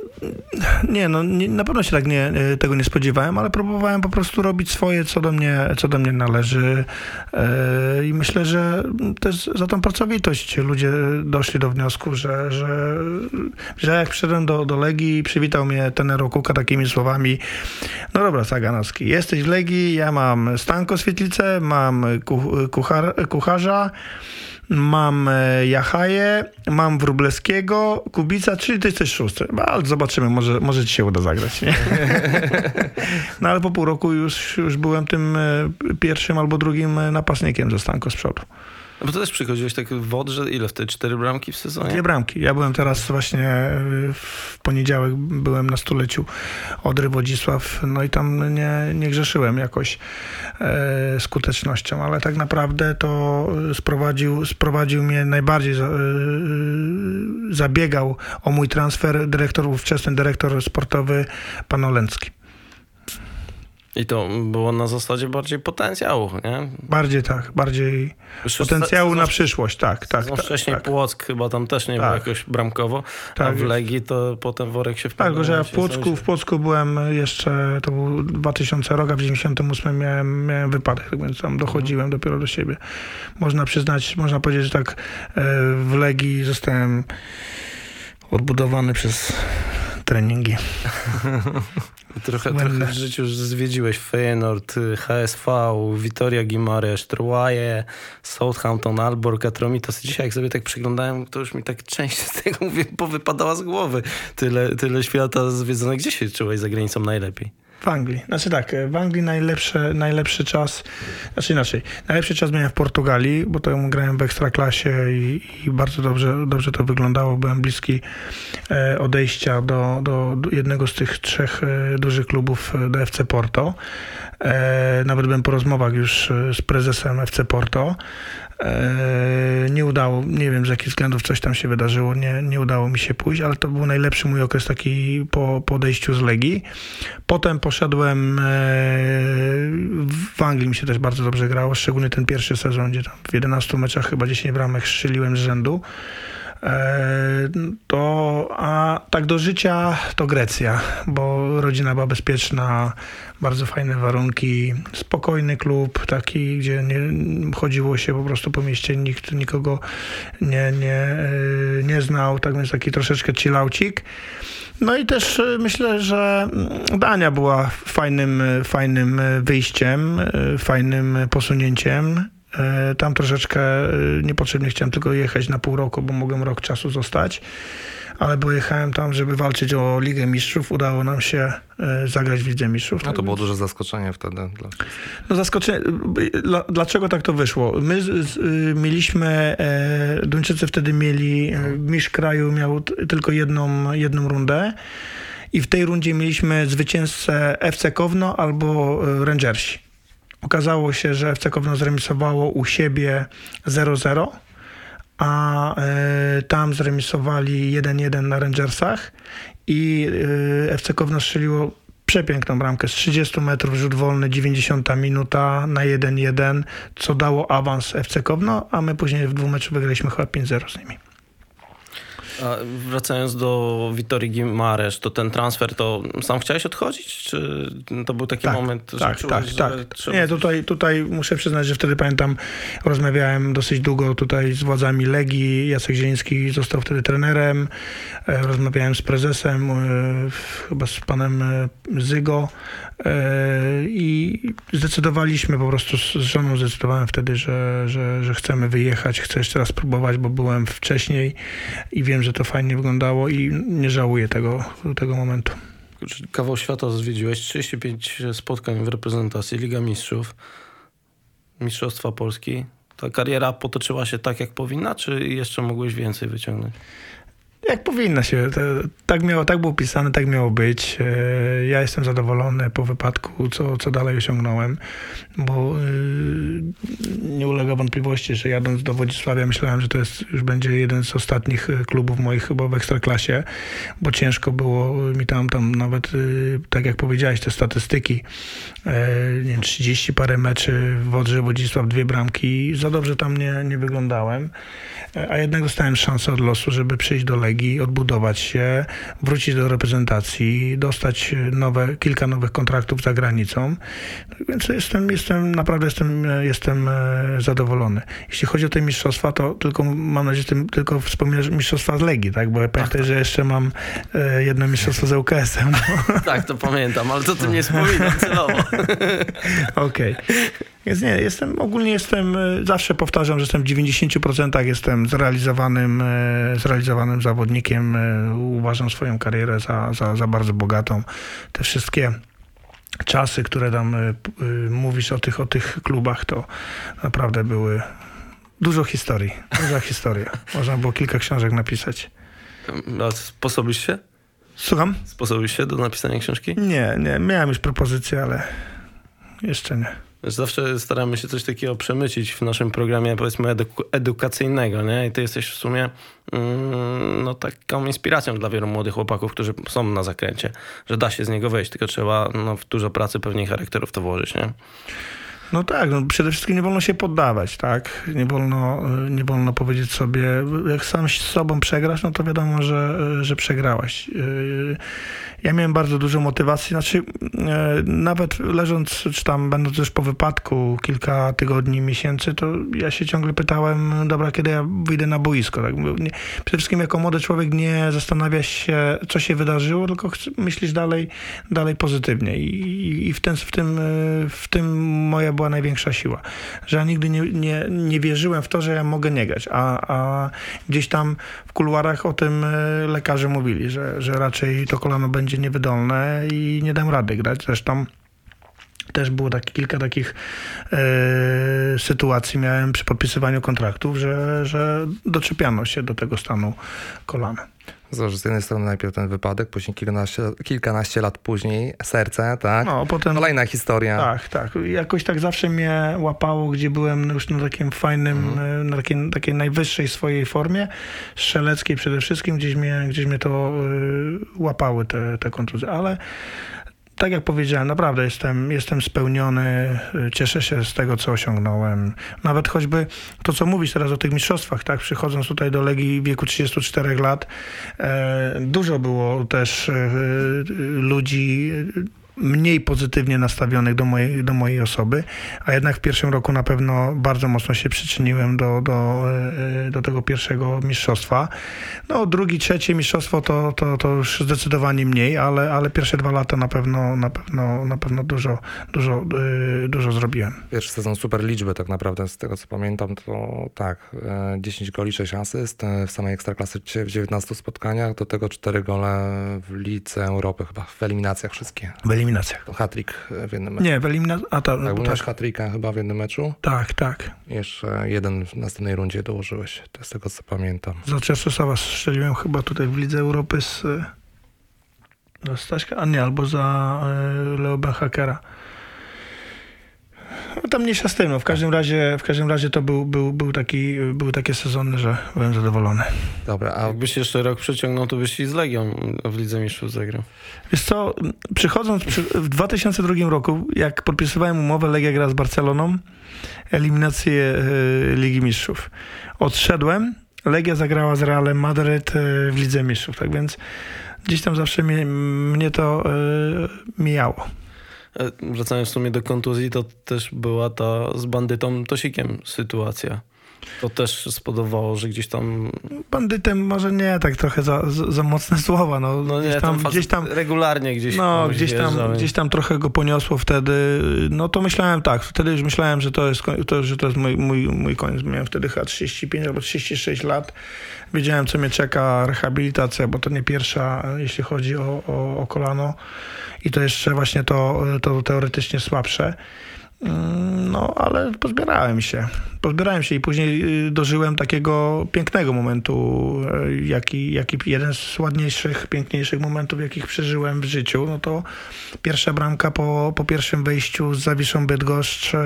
nie, no nie, na pewno się tak nie, e, tego nie spodziewałem, ale próbowałem po prostu robić swoje, co do mnie, co do mnie należy yy, i myślę, że też za tą pracowitość ludzie doszli do wniosku, że, że, że jak przyszedłem do, do Legii, przywitał mnie ten Kuka takimi słowami, no dobra Saganowski, jesteś w Legii, ja mam Stanko Świetlicę, mam kuchar, kucharza, mam e, Jachaję, mam Wróblewskiego, Kubica, czyli ty jesteś szósty. No, ale zobaczymy, może, może ci się uda zagrać, nie? *laughs* no ale po pół roku już, już byłem tym e, pierwszym albo drugim e, napastnikiem ze Stanko z przodu. No bo to też przychodziłeś tak w wodrze, ile wtedy? Cztery bramki w sezonie? Dwie bramki. Ja byłem teraz właśnie y, w poniedziałek byłem na stuleciu Odry Wodzisław, no i tam nie, nie grzeszyłem jakoś e, skutecznością, ale tak naprawdę to sprowadził, sprowadził mnie najbardziej, e, zabiegał o mój transfer dyrektor, ówczesny dyrektor sportowy pan Olencki. I to było na zasadzie bardziej potencjału, nie? Bardziej tak, bardziej Już potencjału sezon- na przyszłość, tak, tak. tak, wcześniej tak. Płock chyba tam też nie Tak. było jakoś bramkowo, a Tak w jest. Legii to potem worek się Tak, wpadł. tylko że ja w Płocku, w Płocku byłem jeszcze, to był 2000 rok, a w 98 miałem, miałem wypadek, tak więc tam dochodziłem dopiero do siebie. Można przyznać, można powiedzieć, że tak e, w Legii zostałem odbudowany przez treningi. *laughs* Trochę, trochę w życiu już zwiedziłeś Feyenoord, HSV, Vitoria Gimaresz, Troyes, Southampton, Alborg, Atromitos. Dzisiaj jak sobie tak przyglądałem, to już mi tak część z tego mówię, powypadała z głowy. Tyle, tyle świata zwiedzone. Gdzie się czułeś za granicą najlepiej? W Anglii. Znaczy tak, w Anglii najlepszy, najlepszy czas, znaczy inaczej, najlepszy czas miałem w Portugalii, bo to grałem w ekstraklasie i, i bardzo dobrze, dobrze to wyglądało. Byłem bliski e, odejścia do, do, do jednego z tych trzech e, dużych klubów e, do FC Porto. E, nawet byłem po rozmowach już e, z prezesem FC Porto. E, nie udało, nie wiem z jakich względów coś tam się wydarzyło, nie, nie udało mi się pójść, ale to był najlepszy mój okres taki po, po odejściu z Legii. Potem poszedłem e, w Anglii mi się też bardzo dobrze grało, szczególnie ten pierwszy sezon, gdzie tam w 11 meczach chyba 10 bramek strzeliłem z rzędu. E, To, a tak do życia to Grecja, bo rodzina była bezpieczna, bardzo fajne warunki, spokojny klub, taki, gdzie nie chodziło się po prostu po mieście, nikt nikogo nie, nie, e, nie znał, tak więc taki troszeczkę chillaucik. No i też e, myślę, że mm, Dania była fajnym, e, fajnym wyjściem, fajnym posunięciem. Tam troszeczkę niepotrzebnie chciałem tylko jechać na pół roku, bo mogłem rok czasu zostać, ale bo jechałem tam, żeby walczyć o Ligę Mistrzów. Udało nam się e, zagrać w Lidze Mistrzów. No to Tak było duże zaskoczenie wtedy. Dla... no zaskoczenie. Dla- Dlaczego tak to wyszło? My z, z, mieliśmy, e, Duńczycy wtedy mieli, e, mistrz kraju miał tylko jedną, jedną rundę i w tej rundzie mieliśmy zwycięzcę FC Kowno albo e, Rangersi. Okazało się, że FC Kowno zremisowało u siebie 0-0, a e, tam zremisowali 1-1 na Rangersach i e, FC Kowno strzeliło przepiękną bramkę z 30 metrów, rzut wolny, 90 minuta na 1-1, co dało awans FC Kowno, a my później w dwóch meczach wygraliśmy chyba 5-0 z nimi. A wracając do Witorii Gimaresz, to ten transfer, to sam chciałeś odchodzić? Czy to był taki Tak, moment, że Tak, czułeś, tak, tak. trzeba Nie, tutaj, tutaj muszę przyznać, że wtedy pamiętam, rozmawiałem dosyć długo tutaj z władzami Legii. Jacek Zieliński został wtedy trenerem. E, Rozmawiałem z prezesem, e, chyba z panem e, Zygo i zdecydowaliśmy po prostu z żoną zdecydowałem wtedy, że, że, że chcemy wyjechać, chcę jeszcze raz spróbować, bo byłem wcześniej i wiem, że to fajnie wyglądało i nie żałuję tego, tego momentu. Kawał świata zwiedziłeś, 35 spotkań w reprezentacji, Liga Mistrzów, Mistrzostwa Polski. Ta kariera potoczyła się tak, jak powinna, czy jeszcze mogłeś więcej wyciągnąć? Jak powinno się. Tak, miało, tak było pisane, tak miało być. E, Ja jestem zadowolony po wypadku, co, co dalej osiągnąłem, bo y, nie ulega wątpliwości, że jadąc do Wodzisławia myślałem, że to jest, już będzie jeden z ostatnich e, klubów moich chyba w Ekstraklasie, bo ciężko było mi tam, tam nawet, tak jak powiedziałeś, te statystyki, e, nie wiem, 30 parę meczy w Wodrze Wodzisław, dwie bramki, za dobrze tam nie, nie wyglądałem. A jednak dostałem szansę od losu, żeby przyjść do Legii, odbudować się, wrócić do reprezentacji, dostać nowe, kilka nowych kontraktów za granicą. No, Więc jestem, jestem naprawdę jestem, jestem e, zadowolony. Jeśli chodzi o te mistrzostwa, to tylko mam nadzieję, że tylko wspomniesz mistrzostwa z Legii, tak? Bo ja pamiętaj, że jeszcze mam e, jedno mistrzostwo z ŁKS-em. *laughs* Tak, to pamiętam, ale to tym nie wspominam celowo. *laughs* Okej. Więc nie, jestem, ogólnie jestem, e, zawsze powtarzam, że jestem w 90% jestem zrealizowanym, zrealizowanym zawodnikiem. E, Uważam swoją karierę za, za, za bardzo bogatą. Te wszystkie czasy, które tam e, e, mówisz o tych, o tych klubach, to naprawdę były dużo historii. Duża *laughs* historia. Można było kilka książek napisać. A sposobisz się? Słucham? Sposobisz się do napisania książki? Nie, nie, miałem już propozycję, ale jeszcze nie. Zawsze staramy się coś takiego przemycić w naszym programie, powiedzmy, edu- edukacyjnego, nie? I ty jesteś w sumie mm, no, taką inspiracją dla wielu młodych chłopaków, którzy są na zakręcie, że da się z niego wejść, tylko trzeba no, w dużo pracy pewnie i charakteru w to włożyć, nie? No tak, no przede wszystkim nie wolno się poddawać, tak? Nie wolno, y, nie wolno powiedzieć sobie, jak sam z sobą przegrasz, no to wiadomo, że, y, że przegrałaś. Y, Ja miałem bardzo dużo motywacji, znaczy nawet leżąc, czy tam będąc już po wypadku kilka tygodni, miesięcy, to ja się ciągle pytałem, dobra, kiedy ja wyjdę na boisko, tak? Przede wszystkim jako młody człowiek nie zastanawiasz się, co się wydarzyło, tylko myślisz dalej, dalej pozytywnie i, i- w, ten, w, tym, w tym moja była największa siła, że ja nigdy nie, nie, nie wierzyłem w to, że ja mogę nie grać, a, a gdzieś tam w kuluarach o tym y, lekarze mówili, że, że raczej to kolano będzie niewydolne i nie dam rady grać, zresztą też było taki, kilka takich e, sytuacji miałem przy podpisywaniu kontraktów, że, że doczepiano się do tego stanu kolana. Zobacz, z jednej strony najpierw ten wypadek, później kilkanaście, kilkanaście lat później serce, tak? No, potem Kolejna historia. Tak, tak. Jakoś tak zawsze mnie łapało, gdzie byłem już na takim fajnym, e, na takiej, takiej najwyższej swojej formie, strzeleckiej przede wszystkim, gdzieś mnie, gdzieś mnie to y, łapały te, te kontuzje, ale tak jak powiedziałem, naprawdę jestem, jestem spełniony, cieszę się z tego, co osiągnąłem. Nawet choćby to, co mówisz teraz o tych mistrzostwach, tak, przychodząc tutaj do Legii w wieku 34 lat, e, dużo było też e, ludzi mniej pozytywnie nastawionych do mojej, do mojej osoby, a jednak w pierwszym roku na pewno bardzo mocno się przyczyniłem do, do, e, do tego pierwszego mistrzostwa. No drugi, trzecie mistrzostwo to, to, to już zdecydowanie mniej, ale, ale pierwsze dwa lata na pewno, na pewno, na pewno dużo, dużo, e, dużo zrobiłem. Pierwszy sezon super liczby tak naprawdę, z tego co pamiętam, to tak, e, 10 goli, 6 asyst e, w samej Ekstraklasy w 19 spotkaniach, do tego 4 gole w Lidze Europy chyba, w eliminacjach wszystkie. W eliminacjach. To hat-trick w jednym meczu. Nie, w eliminacjach. Tak, tak, hat-tricka chyba w jednym meczu, tak, tak. jeszcze jeden w następnej rundzie dołożyłeś, to z tego co pamiętam. Za Czesława strzeliłem chyba tutaj w Lidze Europy z, e, za Staśka, a nie, albo za e, Leo Benhakera. No, tam mniejsza z tym, no. w każdym razie, w każdym razie to był, był, był taki, były takie sezony, że byłem zadowolony. Dobra, a Jakbyś jeszcze rok przeciągnął, to byś i z Legią w Lidze Mistrzów zagrał. Wiesz co, przychodząc przy, w 2002 roku, jak podpisywałem umowę, Legia gra z Barceloną, eliminację e, Ligi Mistrzów. Odszedłem, Legia zagrała z Realem Madryt e, w Lidze Mistrzów, tak więc gdzieś tam zawsze mnie, mnie to e, mijało. E, Wracając w sumie do kontuzji, to też była ta z bandytą Tosikiem sytuacja. To też spowodowało, że gdzieś tam, Bandytem może nie, tak trochę za, za, mocne *laughs* słowa, no, no gdzieś nie, tam, gdzieś tam regularnie gdzieś No, gdzieś tam, wjeżdżał i- gdzieś tam trochę go poniosło wtedy. No to myślałem tak, wtedy już myślałem, że to jest, to, że to jest mój, mój, mój koniec. Miałem wtedy chyba 35 albo 36 lat. Wiedziałem, co mnie czeka, rehabilitacja, bo to nie pierwsza, jeśli chodzi o, o, o kolano. I to jeszcze właśnie to, to teoretycznie słabsze. No, ale pozbierałem się. Pozbierałem się i później y, dożyłem takiego pięknego momentu, y, jaki, jaki jeden z ładniejszych, piękniejszych momentów, jakich przeżyłem w życiu. No to pierwsza bramka po, po pierwszym wejściu z Zawiszą Bydgoszcz y,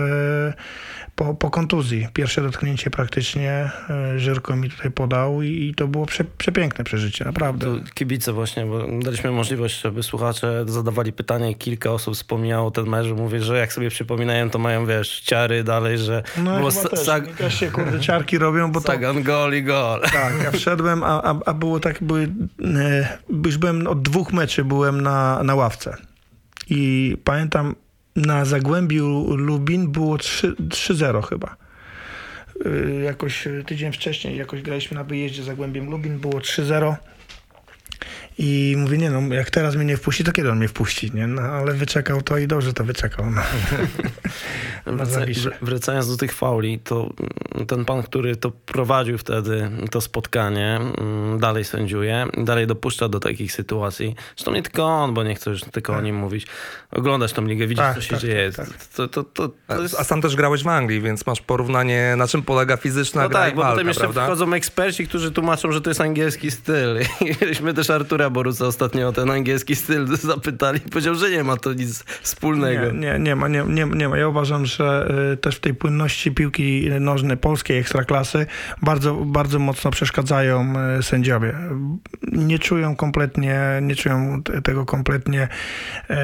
po, po kontuzji. Pierwsze dotknięcie praktycznie y, Żyrko mi tutaj podał i, i to było prze, przepiękne przeżycie, naprawdę. To kibice właśnie, bo daliśmy możliwość, żeby słuchacze zadawali pytania i kilka osób wspomniało ten mecz, mówię, że jak sobie przypominają, to mają, wiesz, ciary dalej, że No było chyba też, sag- też się kurde ciarki robią, bo to... sagan gol i gol. Tak, ja wszedłem, a, a, a było tak, były, e, już byłem od dwóch meczy byłem na, na ławce. I pamiętam, na Zagłębiu Lubin było 3 3-0 chyba. E, Jakoś tydzień wcześniej, jakoś graliśmy na wyjeździe Zagłębiem Lubin, było 3-0. I mówię, nie no, jak teraz mnie nie wpuści, to kiedy on mnie wpuści, nie? No, ale wyczekał to i dobrze to wyczekał. No. *laughs* Wraca, wracając do tych fauli, to ten pan, który to prowadził wtedy, to spotkanie, mm, dalej sędziuje, dalej dopuszcza do takich sytuacji. Zresztą nie tylko on, bo nie chcę już tylko tak. o nim mówić. Oglądasz tą ligę, widzisz, tak, co się tak, dzieje. Tak, tak. to, to, to, to jest... A sam też grałeś w Anglii, więc masz porównanie, na czym polega fizyczna no gra tak, bo walka, potem jeszcze prawda? wchodzą eksperci, którzy tłumaczą, że to jest angielski styl. *laughs* I też Artura Boruca ostatnio o ten angielski styl *laughs* zapytali. Powiedział, że nie ma to nic wspólnego. Nie, nie, nie ma, nie, nie, nie ma. Ja uważam, że y, też w tej płynności piłki nożnej polskiej ekstraklasy bardzo, bardzo mocno przeszkadzają y, sędziowie. Nie czują kompletnie, nie czują tego kompletnie y,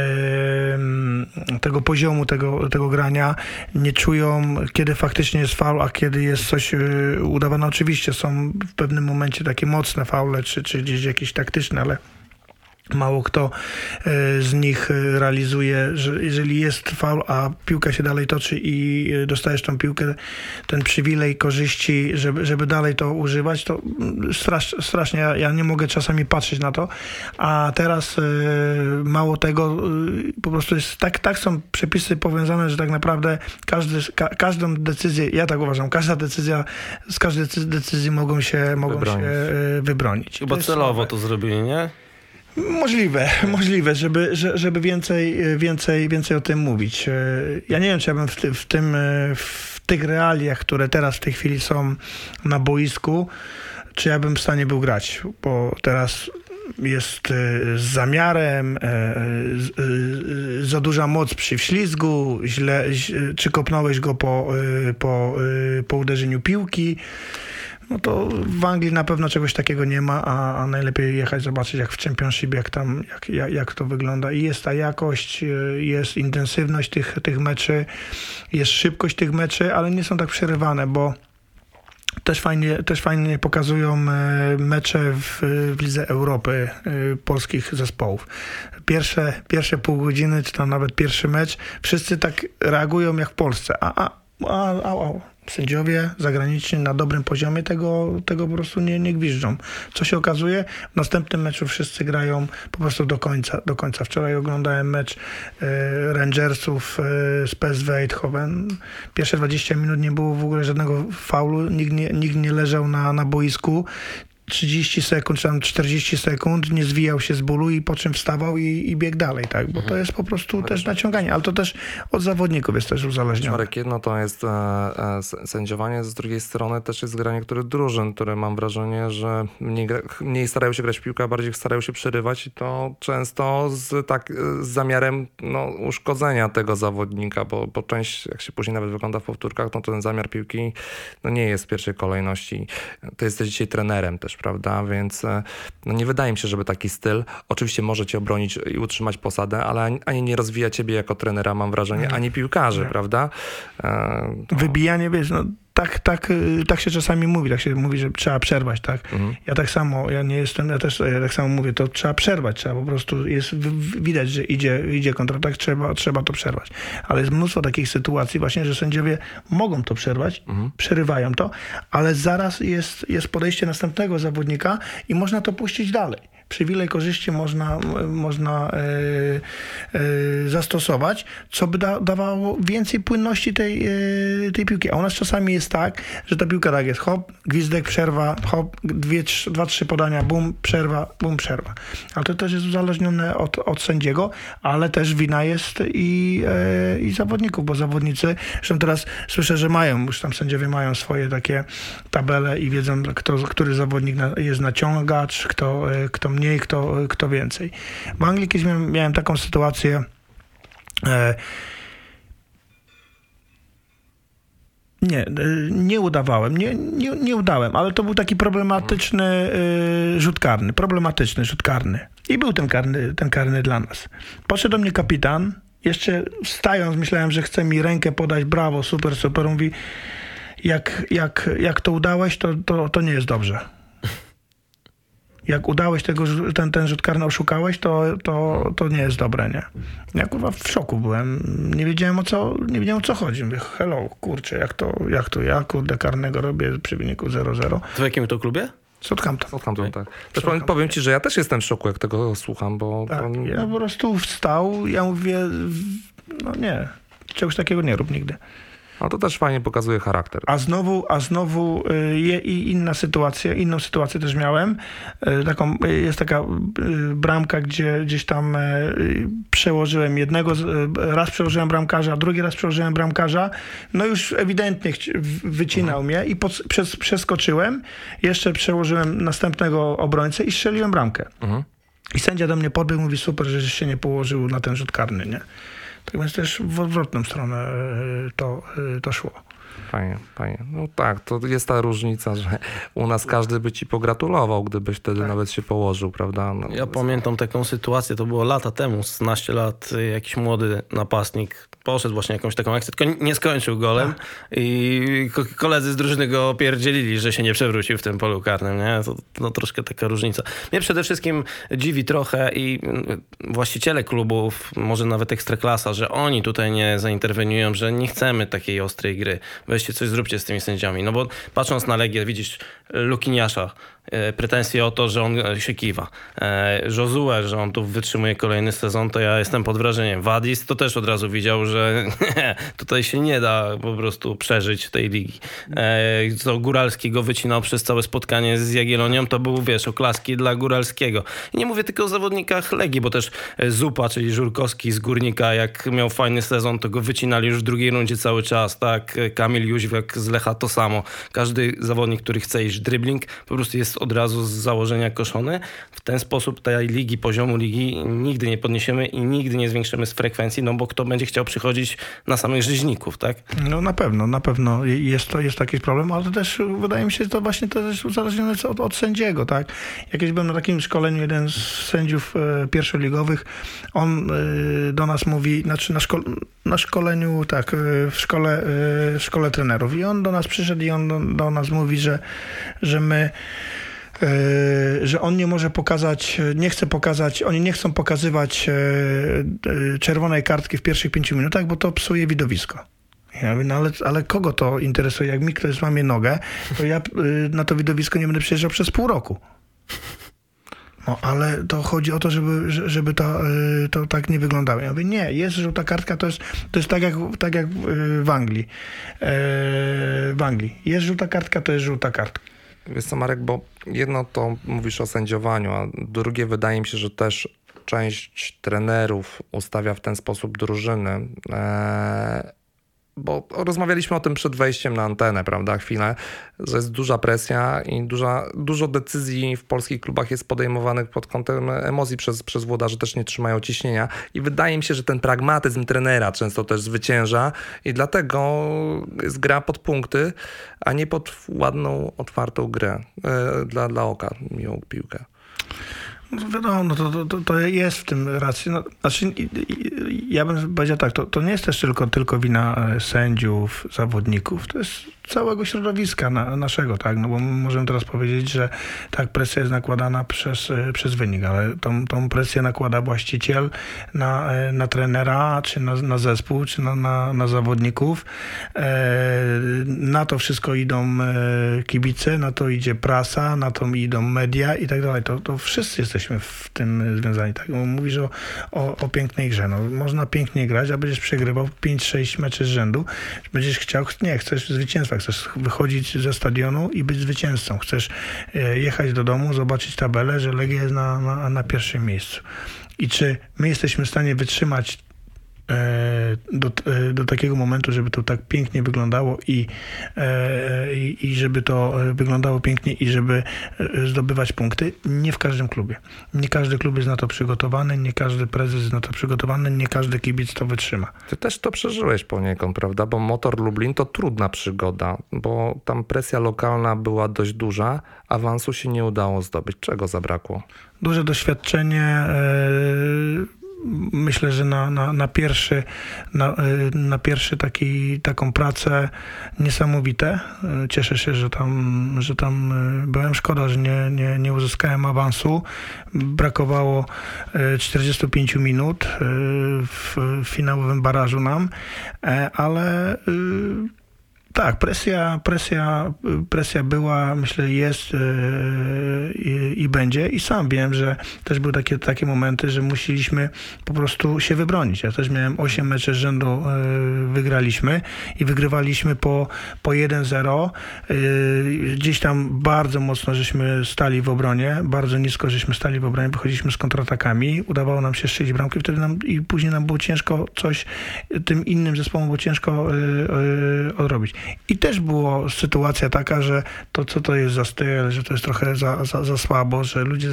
tego poziomu tego, tego grania. Nie czują, kiedy faktycznie jest faul, a kiedy jest coś udawane. Oczywiście są w pewnym momencie takie mocne faule, czy, czy gdzieś jakieś taktyczne, ale Mało kto e, z nich e, realizuje, że jeżeli jest faul, a piłka się dalej toczy i e, dostajesz tą piłkę, ten przywilej korzyści, żeby, żeby dalej to używać, to mm, strasz, strasznie, ja, nie mogę czasami patrzeć na to, a teraz mało tego, po prostu jest tak, tak są przepisy powiązane, że tak naprawdę każdy, ka, każdą decyzję, ja tak uważam, każda decyzja, z każdej decyzji mogą się, mogą wybronić. się wybronić. Chyba to celowo to zrobili, nie? Możliwe, *laughs* możliwe, żeby, żeby więcej, więcej, więcej o tym mówić. Ja nie wiem, czy ja bym w, ty, w, tym, w tych realiach, które teraz w tej chwili są na boisku, czy ja bym w stanie był grać, bo teraz jest e, z zamiarem, e, e, za duża moc przy wślizgu, źle, czy kopnąłeś go po, po, po uderzeniu piłki no to w Anglii na pewno czegoś takiego nie ma, a, a najlepiej jechać zobaczyć jak w Championship, jak tam, jak, jak, jak, to wygląda. I jest ta jakość, y, jest intensywność tych, tych meczy, jest szybkość tych meczy, ale nie są tak przerywane, bo też fajnie, też fajnie pokazują e, mecze w, w Lidze Europy e, polskich zespołów. Pierwsze, pierwsze pół godziny, czy tam nawet pierwszy mecz, wszyscy tak reagują jak w Polsce. A, a, a, a, a sędziowie zagraniczni na dobrym poziomie tego, tego po prostu nie, nie gwiżdżą. Co się okazuje? W następnym meczu wszyscy grają po prostu do końca. Do końca. Wczoraj oglądałem mecz e, Rangersów e, z PSV Eindhoven. Pierwsze 20 minut nie było w ogóle żadnego faulu, nikt nie, nikt nie leżał na, na boisku. 30 sekund, czy tam 40 sekund, nie zwijał się z bólu i po czym wstawał i, i biegł dalej, tak? Bo to mhm. jest po prostu też naciąganie, ale to też od zawodników jest też uzależnione. Marek, jedno to jest e, e, sędziowanie, z drugiej strony też jest granie niektórych drużyn, które mam wrażenie, że mniej, mniej starają się grać w piłkę, a bardziej starają się przerywać i to często z, tak, z zamiarem no, uszkodzenia tego zawodnika, bo, bo część, jak się później nawet wygląda w powtórkach, no to ten zamiar piłki no, nie jest w pierwszej kolejności. To jesteś dzisiaj trenerem też, prawda? Więc e, no nie wydaje mi się, żeby taki styl, oczywiście może cię obronić i utrzymać posadę, ale ani nie rozwija ciebie jako trenera, mam wrażenie, ani piłkarzy, prawda? E, to... Wybijanie, wiesz, no tak, tak, y, tak się czasami mówi, tak się mówi, że trzeba przerwać, tak? Mhm. Ja tak samo, ja nie jestem, ja też ja tak samo mówię, to trzeba przerwać, trzeba po prostu, jest widać, że idzie, idzie kontratak, trzeba, trzeba to przerwać. Ale jest mnóstwo takich sytuacji właśnie, że sędziowie mogą to przerwać, mhm. przerywają to, ale zaraz jest, jest podejście następnego zawodnika i można to puścić dalej przywilej korzyści można, można e, e, zastosować, co by da, dawało więcej płynności tej, e, tej piłki. A u nas czasami jest tak, że ta piłka tak jest hop, gwizdek, przerwa, hop, dwie, trzy, dwa, trzy podania, bum, przerwa, bum, przerwa. Ale to też jest uzależnione od, od sędziego, ale też wina jest i, i zawodników, bo zawodnicy, zresztą teraz słyszę, że mają, już tam sędziowie mają swoje takie tabele i wiedzą, kto, który zawodnik jest naciągacz, kto, kto mniej, kto, kto więcej. Anglii kiedyś miałem, taką sytuację. E, nie, e, nie udawałem, nie, nie, nie udałem, ale to był taki problematyczny e, rzut karny, problematyczny rzut karny. I był ten karny, ten karny dla nas. Podszedł do mnie kapitan, jeszcze wstając myślałem, że chce mi rękę podać, brawo, super, super. Mówi, jak, jak, jak to udałeś, to, to, to nie jest dobrze jak udałeś tego, ten, ten rzut karny oszukałeś, to, to, to nie jest dobre, nie? Ja kurwa w szoku byłem. Nie wiedziałem o co, nie wiedziałem o co chodzi. Mówię, hello, kurczę, jak to, jak to ja, kurde, karnego robię przy wyniku 0-0. W jakim to klubie? Southampton. Southampton, tak. Też powiem, powiem ci, że ja też jestem w szoku, jak tego słucham, bo... Tak, to... ja po prostu wstał, ja mówię, no nie, czegoś takiego nie rób nigdy. No to też fajnie pokazuje charakter. A znowu, a znowu y, je, i inna sytuacja, inną sytuację też miałem. Y, Taką, y, jest taka bramka, gdzie gdzieś tam przełożyłem jednego, raz przełożyłem bramkarza, drugi raz przełożyłem bramkarza. No już ewidentnie wycinał mnie i pod, przez, przeskoczyłem. Jeszcze przełożyłem następnego obrońcę i strzeliłem bramkę. Mhm. I sędzia do mnie podbiegł mówi, super, że się nie położył na ten rzut karny, nie? Tak więc też w odwrotną stronę y, to, y, to szło. Fajnie, fajnie. No tak, to jest ta różnica, że u nas każdy by ci pogratulował, gdybyś wtedy nawet się położył, prawda? No, Ja pamiętam taką sytuację, to było lata temu, 16 lat, jakiś młody napastnik poszedł właśnie jakąś taką akcję, tylko nie skończył golem i ko- koledzy z drużyny go opierdzielili, że się nie przewrócił w tym polu karnym, nie? To, no troszkę taka różnica. Mnie przede wszystkim dziwi trochę i mm, właściciele klubów, może nawet Ekstraklasa, że oni tutaj nie zainterweniują, że nie chcemy takiej ostrej gry. Weźcie coś zróbcie z tymi sędziami, no bo patrząc na Legię, widzisz Lukiniasza, e, pretensje o to, że on e, się kiwa. E, Josue, że on tu wytrzymuje kolejny sezon, to ja jestem pod wrażeniem. Wadis to też od razu widział, że *laughs* tutaj się nie da po prostu przeżyć tej ligi. E, Co Góralski go wycinał przez całe spotkanie z Jagiellonią, to był, wiesz, oklaski dla Góralskiego. I nie mówię tylko o zawodnikach Legii, bo też e, Zupa, czyli Żurkowski z Górnika, jak miał fajny sezon, to go wycinali już w drugiej rundzie cały czas, tak? Kamil Jóźwiak z Lecha to samo. Każdy zawodnik, który chce iść dribbling, po prostu jest od razu z założenia koszony. W ten sposób tej ligi, poziomu ligi nigdy nie podniesiemy i nigdy nie zwiększymy z frekwencji, no bo kto będzie chciał przychodzić na samych rzeźników, tak? No na pewno, na pewno jest to jest taki problem, ale też wydaje mi się, że to właśnie to jest uzależnione od, od sędziego, tak? Jakieś byłem na takim szkoleniu, jeden z sędziów e, pierwszoligowych, on e, do nas mówi, znaczy na, szko, na szkoleniu, tak, e, w szkole, e, w szkole trenerów i on do nas przyszedł i on do, do nas mówi, że, że my że on nie może pokazać, nie chce pokazać, oni nie chcą pokazywać e, e, czerwonej kartki w pierwszych pięciu minutach, bo to psuje widowisko. Ja mówię, no ale, ale kogo to interesuje? Jak mi ktoś złamie nogę, to ja na to widowisko nie będę przyjeżdżał przez pół roku. No, ale to chodzi o to, żeby, że- żeby to, to tak nie wyglądało. Ja mówię, nie, jest żółta kartka, to jest, to jest tak, jak, tak jak w Anglii. E, W Anglii. Jest żółta kartka, to jest żółta kartka. Wiesz co, Marek, bo jedno to mówisz o sędziowaniu, a drugie wydaje mi się, że też część trenerów ustawia w ten sposób drużyny. Bo rozmawialiśmy o tym przed wejściem na antenę, prawda, chwilę, że jest duża presja i duża, dużo decyzji w polskich klubach jest podejmowanych pod kątem emocji przez, przez włodarzy, też nie trzymają ciśnienia i wydaje mi się, że ten pragmatyzm trenera często też zwycięża i dlatego jest gra pod punkty, a nie pod ładną, otwartą grę e, dla, dla oka, miłą piłkę. No wiadomo, no to, to- to, jest w tym racji. No, znaczy, ja bym powiedział tak, to, to nie jest też tylko, tylko wina sędziów, zawodników, to jest całego środowiska na, naszego, tak, no bo możemy teraz powiedzieć, że tak, presja jest nakładana przez, e, przez wynik, ale tą, tą presję nakłada właściciel na, e, na trenera, czy na, na zespół, czy na, na, na zawodników. E, Na to wszystko idą kibice, na to idzie prasa, na to idą media i tak dalej. To, to wszyscy jesteśmy w tym związani. Tak? Mówisz o, o, o pięknej grze. No, można pięknie grać, a będziesz przegrywał 5-6 meczy z rzędu. Będziesz chciał, nie, chcesz zwycięstwa, chcesz wychodzić ze stadionu i być zwycięzcą. Chcesz e, jechać do domu, zobaczyć tabelę, że Legia jest na, na, na pierwszym miejscu. I czy my jesteśmy w stanie wytrzymać do, e, do takiego momentu, żeby to tak pięknie wyglądało i, e, i, i żeby to e, wyglądało pięknie i żeby e, zdobywać punkty. Nie w każdym klubie. Nie każdy klub jest na to przygotowany, nie każdy prezes jest na to przygotowany, nie każdy kibic to wytrzyma. Ty też to przeżyłeś poniekąd, prawda? Bo Motor Lublin to trudna przygoda, bo tam presja lokalna była dość duża, awansu się nie udało zdobyć. Czego zabrakło? duże doświadczenie. e, Myślę, że na, na, na pierwszy, na, e, na pierwszy taki, taką pracę niesamowite. E, Cieszę się, że tam, że tam e, byłem. Szkoda, że nie, nie, nie uzyskałem awansu. Brakowało e, 45 minut w finałowym barażu nam, e, ale Tak, presja, presja, presja była, myślę, jest yy, i, będzie. I sam wiem, że też były takie, takie momenty, że musieliśmy po prostu się wybronić. Ja też miałem 8 meczy z rzędu, yy, wygraliśmy i wygrywaliśmy po, po 1-0. Yy, gdzieś tam bardzo mocno żeśmy stali w obronie, bardzo nisko żeśmy stali w obronie, wychodziliśmy z kontratakami, udawało nam się strzelić bramkę, wtedy nam i później nam było ciężko coś, tym innym zespołom było ciężko odrobić. I też była sytuacja taka, że to co to jest za styl, że to jest trochę za, za, za słabo, że ludzie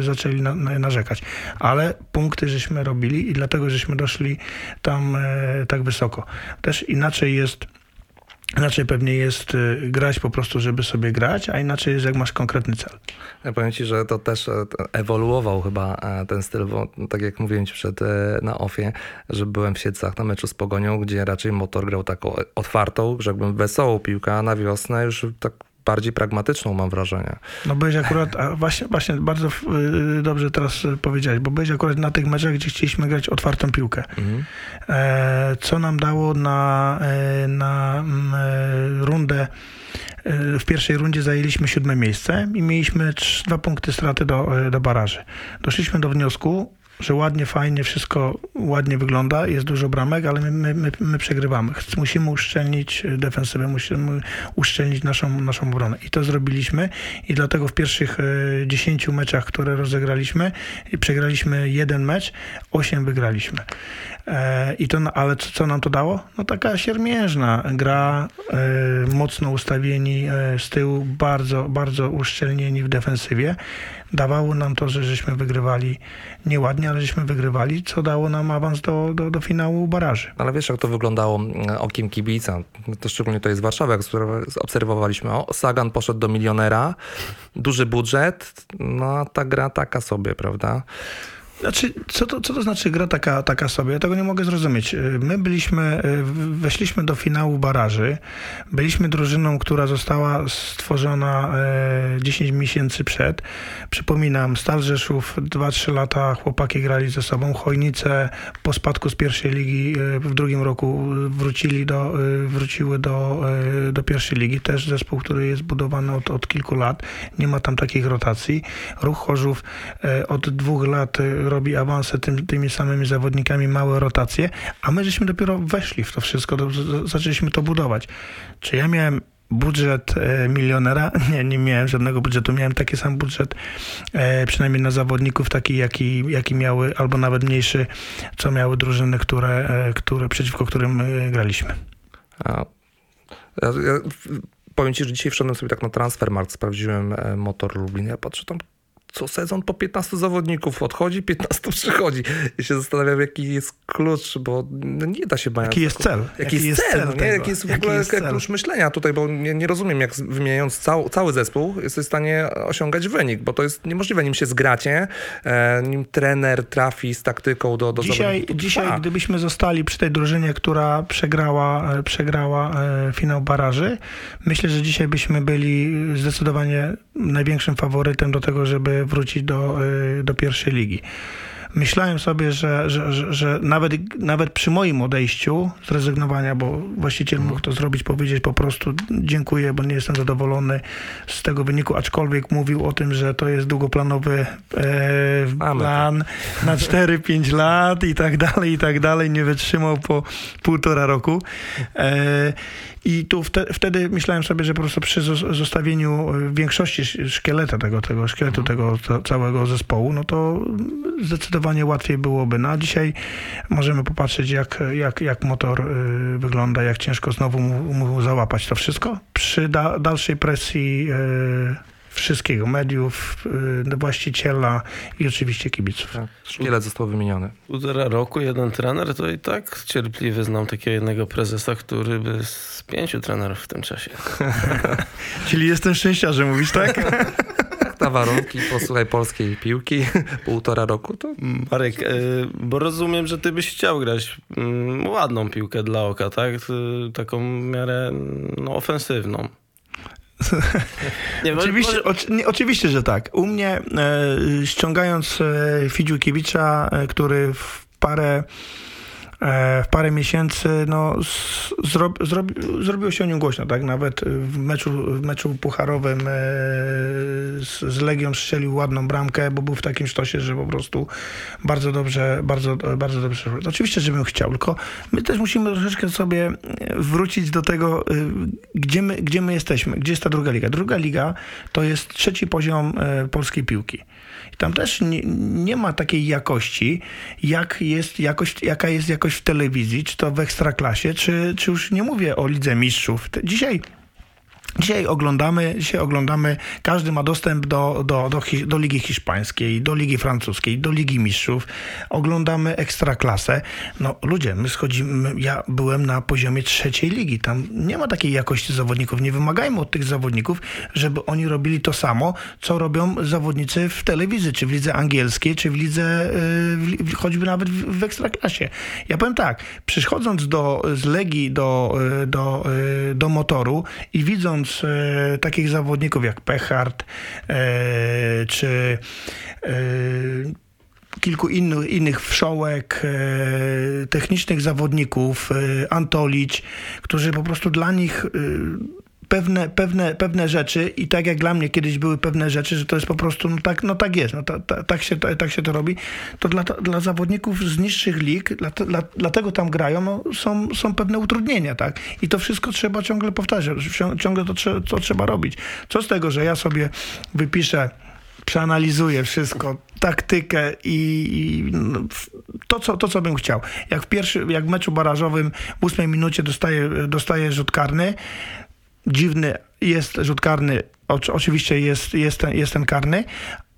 zaczęli na, na, narzekać. Ale punkty żeśmy robili i dlatego żeśmy doszli tam e, tak wysoko. Też inaczej jest Inaczej pewnie jest y, grać po prostu, żeby sobie grać, a inaczej jest jak masz konkretny cel. Ja powiem Ci, że to też e, ewoluował chyba e, ten styl, bo tak jak mówiłem Ci przed e, na ofie, że byłem w Siedcach na meczu z Pogonią, gdzie raczej motor grał taką otwartą, rzekłbym wesołą piłkę, a na wiosnę już tak bardziej pragmatyczną, mam wrażenie. No byłeś akurat, a właśnie, właśnie bardzo y, dobrze teraz powiedziałeś, bo byłeś akurat na tych meczach, gdzie chcieliśmy grać otwartą piłkę. Mhm. E, co nam dało na, e, na mm, e, rundę w pierwszej rundzie zajęliśmy siódme miejsce i mieliśmy dwa punkty straty do, do baraży. Doszliśmy do wniosku, że ładnie, fajnie, wszystko ładnie wygląda, jest dużo bramek, ale my, my, my przegrywamy. Musimy uszczelnić defensywę, musimy uszczelnić naszą, naszą obronę. I to zrobiliśmy i dlatego w pierwszych 10 e, meczach, które rozegraliśmy, przegraliśmy jeden mecz, 8 wygraliśmy. E, I to, ale co, nam to dało? No taka siermiężna gra, e, mocno ustawieni z tyłu, bardzo, bardzo uszczelnieni w defensywie dawało nam to, że żeśmy wygrywali nieładnie, ale żeśmy wygrywali, co dało nam awans do, do, do finału baraży. Ale wiesz, jak to wyglądało mm, okiem kibica? To szczególnie to jest Warszawa, jak obserwowaliśmy. O, Sagan poszedł do milionera, duży budżet, no ta gra taka sobie, prawda? Znaczy, co to, co to znaczy gra taka, taka sobie? Ja tego nie mogę zrozumieć. My byliśmy, weszliśmy do finału baraży. Byliśmy drużyną, która została stworzona 10 e, miesięcy przed. Przypominam, Stal Rzeszów 2-3 lata chłopaki grali ze sobą. Chojnice po spadku z pierwszej ligi w drugim roku wrócili do, wróciły do, do pierwszej ligi. Też zespół, który jest budowany od, od kilku lat. Nie ma tam takich rotacji. Ruch Chorzów od dwóch lat robi awanse tym, tymi samymi zawodnikami, małe rotacje, a my żeśmy dopiero weszli w to wszystko, zaczęliśmy to budować. Czy ja miałem budżet e, milionera? *laughs* Nie, nie miałem żadnego budżetu. Miałem taki sam budżet, e, przynajmniej na zawodników, taki jaki, jaki miały, albo nawet mniejszy, co miały drużyny, które, e, które, przeciwko którym graliśmy. A, ja, ja, powiem Ci, że dzisiaj wszedłem sobie tak na Transfermarkt, sprawdziłem motor Lublin. Ja patrzę tam co sezon po 15 zawodników odchodzi, 15 przychodzi. I się zastanawiam, jaki jest klucz, bo nie da się bać. Jaki jest cel? Jaki, jaki jest cel? cel nie? Jaki jest w ogóle jest klucz myślenia tutaj, bo nie, nie rozumiem, jak wymieniając cał, cały zespół, jesteś w stanie osiągać wynik, bo to jest niemożliwe, nim się zgracie, e, nim trener trafi z taktyką do, do dzisiaj, Dzisiaj, gdybyśmy zostali przy tej drużynie, która przegrała, e, przegrała e, finał baraży, myślę, że dzisiaj byśmy byli zdecydowanie największym faworytem do tego, żeby wrócić do, y, do pierwszej ligi myślałem sobie, że, że, że, że, nawet, nawet przy moim odejściu z rezygnowania, bo właściciel mógł to zrobić, powiedzieć po prostu dziękuję, bo nie jestem zadowolony z tego wyniku, aczkolwiek mówił o tym, że to jest długoplanowy e, plan na 4-5 lat i tak dalej, i tak dalej. Nie wytrzymał po półtora roku. E, i tu wte, wtedy myślałem sobie, że po prostu przy zostawieniu większości szkieleta tego, tego szkieletu mhm. tego całego zespołu, no to zdecydowanie łatwiej byłoby. No a dzisiaj możemy popatrzeć, jak, jak, jak motor y, wygląda, jak ciężko znowu mu, mu załapać to wszystko. Przy da, dalszej presji y, wszystkiego, mediów, y, właściciela i oczywiście kibiców. Tak. Szkielet został wymieniony. Półtora roku jeden trener, to i tak cierpliwy znam takiego jednego prezesa, który by z pięciu trenerów w tym czasie. *laughs* Czyli jestem szczęściarzem, mówisz *laughs* tak? na warunki, posłuchaj polskiej piłki, półtora roku, to... Marek, y, bo rozumiem, że ty byś chciał grać mm, ładną piłkę dla oka, tak? Taką miarę no, ofensywną. Nie, oczywiście, nie, oczywiście, że tak. U mnie e, ściągając e, Fidziukiewicza, e, który w parę w parę miesięcy no, zro, zrobi, zrobiło się o nim głośno, tak? Nawet w meczu, w meczu pucharowym e, z, z Legią strzelił ładną bramkę, bo był w takim sztosie, że po prostu bardzo dobrze, bardzo, bardzo dobrze. Oczywiście, żebym chciał, tylko my też musimy troszeczkę sobie wrócić do tego, gdzie my, gdzie my jesteśmy, gdzie jest ta druga liga. Druga liga to jest trzeci poziom polskiej piłki. I tam też nie, nie, ma takiej jakości, jak jest jakość, jaka jest jakość w telewizji, czy to w ekstraklasie, czy, czy już nie mówię o Lidze Mistrzów. Dzisiaj Dzisiaj oglądamy, dzisiaj oglądamy, każdy ma dostęp do, do, do, do Ligi Hiszpańskiej, do Ligi Francuskiej, do Ligi Mistrzów. Oglądamy Ekstraklasę. No ludzie, my schodzimy, ja byłem na poziomie trzeciej ligi. Tam nie ma takiej jakości zawodników. Nie wymagajmy od tych zawodników, żeby oni robili to samo, co robią zawodnicy w telewizji, czy w lidze angielskiej, czy w lidze, yy, choćby nawet w, w Ekstraklasie. Ja powiem tak, przychodząc do, z Legii do, yy, do, yy, do motoru i widząc e, takich zawodników jak Pechard e, czy e, kilku innych, innych wszołek, e, technicznych zawodników, e, Antolić, którzy po prostu dla nich e, pewne, pewne, pewne rzeczy i tak jak dla mnie kiedyś były pewne rzeczy, że to jest po prostu, no tak, no tak jest, no ta, ta, tak, się, ta, tak się to robi, to dla, dla zawodników z niższych lig, dla, dla, dlatego tam grają, no, są, są pewne utrudnienia, tak? I to wszystko trzeba ciągle powtarzać, ciągle to, to trzeba robić. Co z tego, że ja sobie wypiszę przeanalizuję wszystko, taktykę i, i no, to, co, to, co bym chciał. Jak w pierwszy, jak w meczu barażowym w ósmej minucie dostaję, dostaję rzut karny, dziwny jest rzut karny, oczywiście jest, jest, ten, jest ten karny.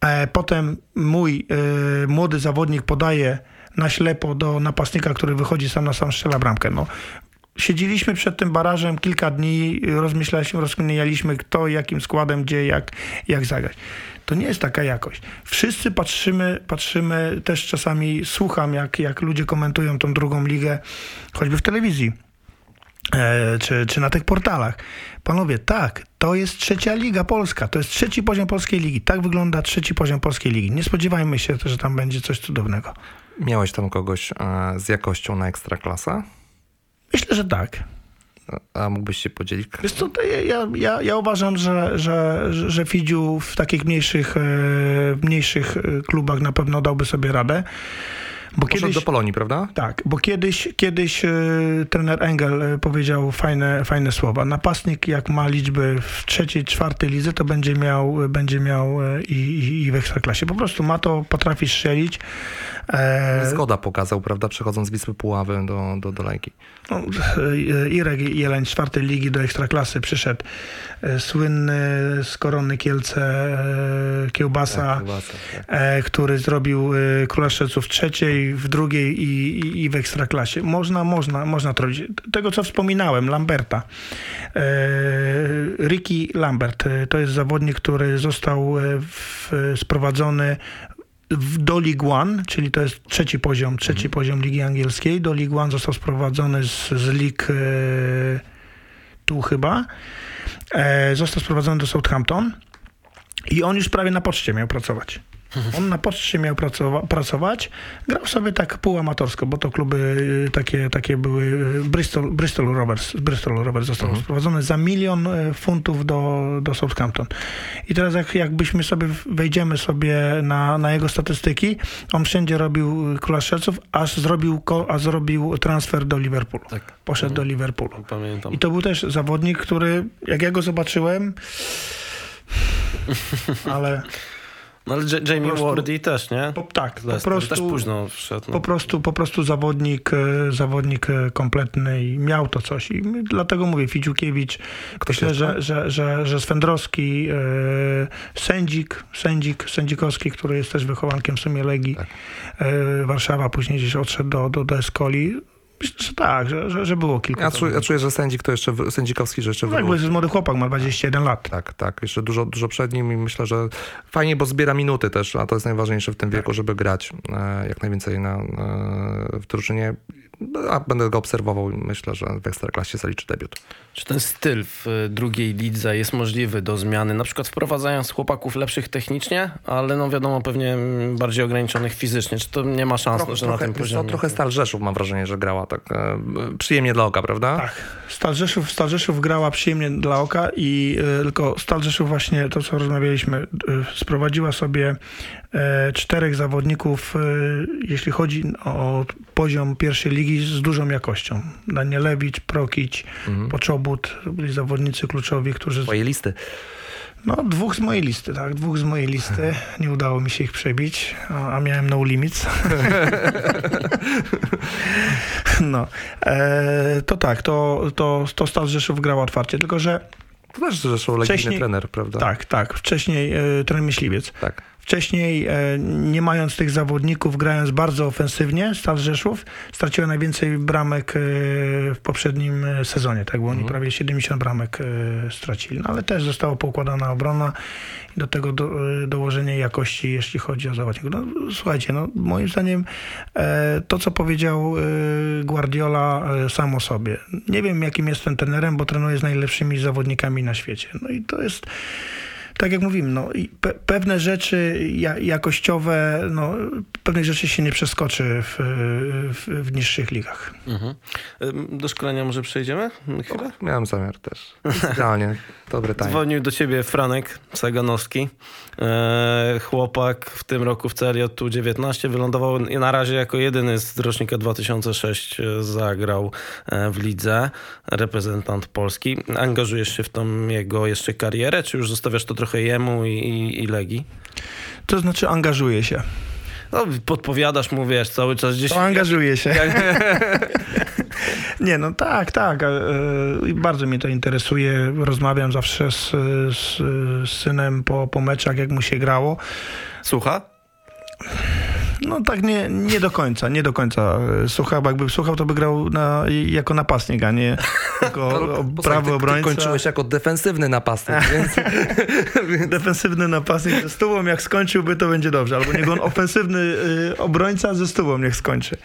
E, potem mój e, młody zawodnik podaje na ślepo do napastnika, który wychodzi sam na sam strzela bramkę. No, siedzieliśmy przed tym barażem kilka dni, rozmyślaliśmy, rozkminialiśmy kto, jakim składem, gdzie, jak, jak zagrać. To nie jest taka jakość. Wszyscy patrzymy, patrzymy, też czasami słucham, jak, jak ludzie komentują tą drugą ligę, choćby w telewizji czy, czy na tych portalach. Panowie, tak, to jest trzecia liga polska, to jest trzeci poziom polskiej ligi. Tak wygląda trzeci poziom polskiej ligi. Nie spodziewajmy się, że tam będzie coś cudownego. Miałeś tam kogoś e, z jakością na ekstraklasę? Myślę, że tak. A mógłbyś się podzielić? Wiesz co, ja, ja, ja uważam, że, że, że Fidziu w takich mniejszych, e, mniejszych klubach na pewno dałby sobie radę. Bo kiedyś, do Polonii, prawda? Tak, bo kiedyś, kiedyś e, trener Engel e, powiedział fajne, fajne słowa. Napastnik jak ma liczby w trzeciej, czwartej lidze, to będzie miał, będzie miał e, i, i, i w ekstraklasie. Po prostu ma to, potrafi strzelić. E... Zgoda pokazał, prawda, przechodząc z Wisły Puławy do, do, do Lajki. No, Irek Jeleń z czwartej ligi do ekstraklasy przyszedł. Słynny z Korony Kielce Kiełbasa, tak, kiełbasa tak. który zrobił Króla Szczeców trzeciej w drugiej i, i, i w ekstraklasie. Można, można, można to robić. Tego, co wspominałem, Lamberta. E, Ricky Lambert e, to jest zawodnik, który został e, w, sprowadzony do League One, czyli to jest trzeci poziom, trzeci mhm. poziom Ligi Angielskiej. Do League One został sprowadzony z, z lig e, tu chyba. E, został sprowadzony do Southampton i on już prawie na poczcie miał pracować. On na poczcie miał pracowa- pracować. Grał sobie tak półamatorsko, bo to kluby y, takie, takie były. Y, Bristol, Bristol Rovers, Bristol Rovers został mhm. sprowadzony za milion y, funtów do, do Southampton. I teraz jak, jakbyśmy sobie wejdziemy sobie na, na jego statystyki, on wszędzie robił króla strzelców, aż zrobił, a zrobił transfer do Liverpoolu. Tak. Poszedł mhm. do Liverpoolu. Pamiętam. I to był też zawodnik, który, jak ja go zobaczyłem, *laughs* ale no ale J Jamie prostu, Wardy też, nie? Po, tak, po prostu, też późno wszedł. No. Po, prostu, po prostu zawodnik, e, zawodnik e, kompletny i miał to coś. I dlatego mówię, Fidziukiewicz, Ktoś myślę, że, że, że, że Swędrowski, e, Sędzik, Sędzik, Sędzikowski, który jest też wychowankiem w sumie Legii, tak. Warszawa, później gdzieś odszedł do, do, do Escoli. Myślę, że tak, że, że, że było kilka. Ja, czuję, ja czuję, że sędzik to jeszcze, sędzikowski, że jeszcze... No, jakby jest młody chłopak, ma 21 lat. Tak, tak, jeszcze dużo, dużo przed nim i myślę, że fajnie, bo zbiera minuty też, a to jest najważniejsze w tym wieku, tak. żeby grać e, jak najwięcej na, w drużynie. A będę go obserwował i myślę, że w Ekstraklasie zaliczy debiut. Czy ten styl w y, drugiej lidze jest możliwy do zmiany, na przykład wprowadzając chłopaków lepszych technicznie, ale no wiadomo, pewnie bardziej ograniczonych fizycznie. Czy to nie ma szans, że na tym poziomie? trochę Stal Rzeszów mam wrażenie, że grała tak e, przyjemnie dla oka, prawda? Tak. Stal Rzeszów, Stal Rzeszów grała przyjemnie dla oka i y, tylko Stal Rzeszów właśnie to, co rozmawialiśmy, y, sprowadziła sobie e, czterech zawodników, y, jeśli chodzi o poziom pierwszej ligi z dużą jakością. Danielewicz, Prokić, Poczobut, to byli zawodnicy kluczowi, którzy... Twoje listy. No, dwóch z mojej listy, tak, dwóch z mojej listy. Nie udało mi się ich przebić, a, a miałem no limits. *laughs* no, e, to tak, to, to, to Stal Rzeszów grał otwarcie, tylko że To też zresztą legitny Wcześniej- trener, prawda? tak, tak, wcześniej e, trener Myśliwiec. tak. Wcześniej, e, nie mając tych zawodników, grając bardzo ofensywnie, Stal Rzeszów straciła najwięcej bramek e, w poprzednim e, sezonie, tak, bo oni prawie 70 bramek stracili, no, ale też została poukładana obrona i do tego do, dołożenie jakości, jeśli chodzi o zawodników. No, słuchajcie, no, moim zdaniem to, co powiedział Guardiola sam o sobie. Nie wiem, jakim jestem trenerem, bo trenuję z najlepszymi zawodnikami na świecie. No i to jest tak jak mówimy, no, i pe pewne rzeczy ja jakościowe, no, pewnych rzeczy się nie przeskoczy w, w, w niższych ligach. Mhm. Do szkolenia może przejdziemy? Chyba? Miałem zamiar też. Idealnie. Dobry time. Dzwonił do ciebie Franek Saganowski. E, chłopak w tym roku w tu 19 wylądował i na razie jako jedyny z rocznika 2006 zagrał e, w lidze, reprezentant Polski. Angażujesz się w tą jego jeszcze karierę, czy już zostawiasz to trochę jemu i, i, i Legii? To znaczy angażuję się. No, podpowiadasz mu, wiesz, cały czas gdzieś... To angażuję się. *laughs* Nie, no tak, tak. e, Bardzo mnie to interesuje. Rozmawiam zawsze z, z, z synem po, po meczach, jak mu się grało. Słucha? No tak nie, nie do końca, nie do końca. Słuchał, jakby słuchał, to by grał na, jako napastnik, a nie jako *laughs* Posłuchaj, prawy ty, ty obrońca. kończyłeś jako defensywny napastnik, *laughs* więc *laughs* Defensywny napastnik ze stówą, jak skończyłby, to będzie dobrze. Albo niech on ofensywny y, obrońca ze stówą niech skończy.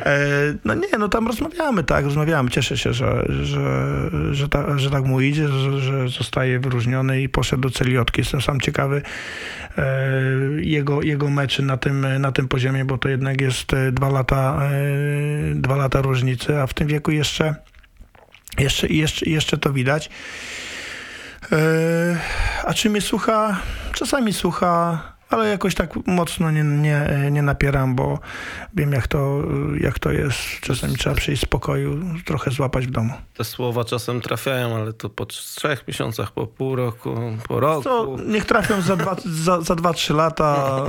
E, no nie, no tam rozmawiamy, tak, rozmawiamy. Cieszę się, że, że, że, ta, że tak mu idzie, że, że zostaje wyróżniony i poszedł do Celiotki. Jestem sam ciekawy e, jego, jego meczy na tym, na tym poziomie, bo to jednak jest e, dwa lata, e, dwa lata różnicy, a w tym wieku jeszcze, jeszcze, jeszcze, jeszcze to widać. E, A czy mnie słucha? Czasami słucha, ale jakoś tak mocno nie, nie, nie napieram, bo wiem jak to, jak to jest. Czasami trzeba przyjść z pokoju, trochę złapać w domu. Te słowa czasem trafiają, ale to po trzech miesiącach, po pół roku, po roku. To niech trafią za dwa, za, za dwa trzy lata. *laughs*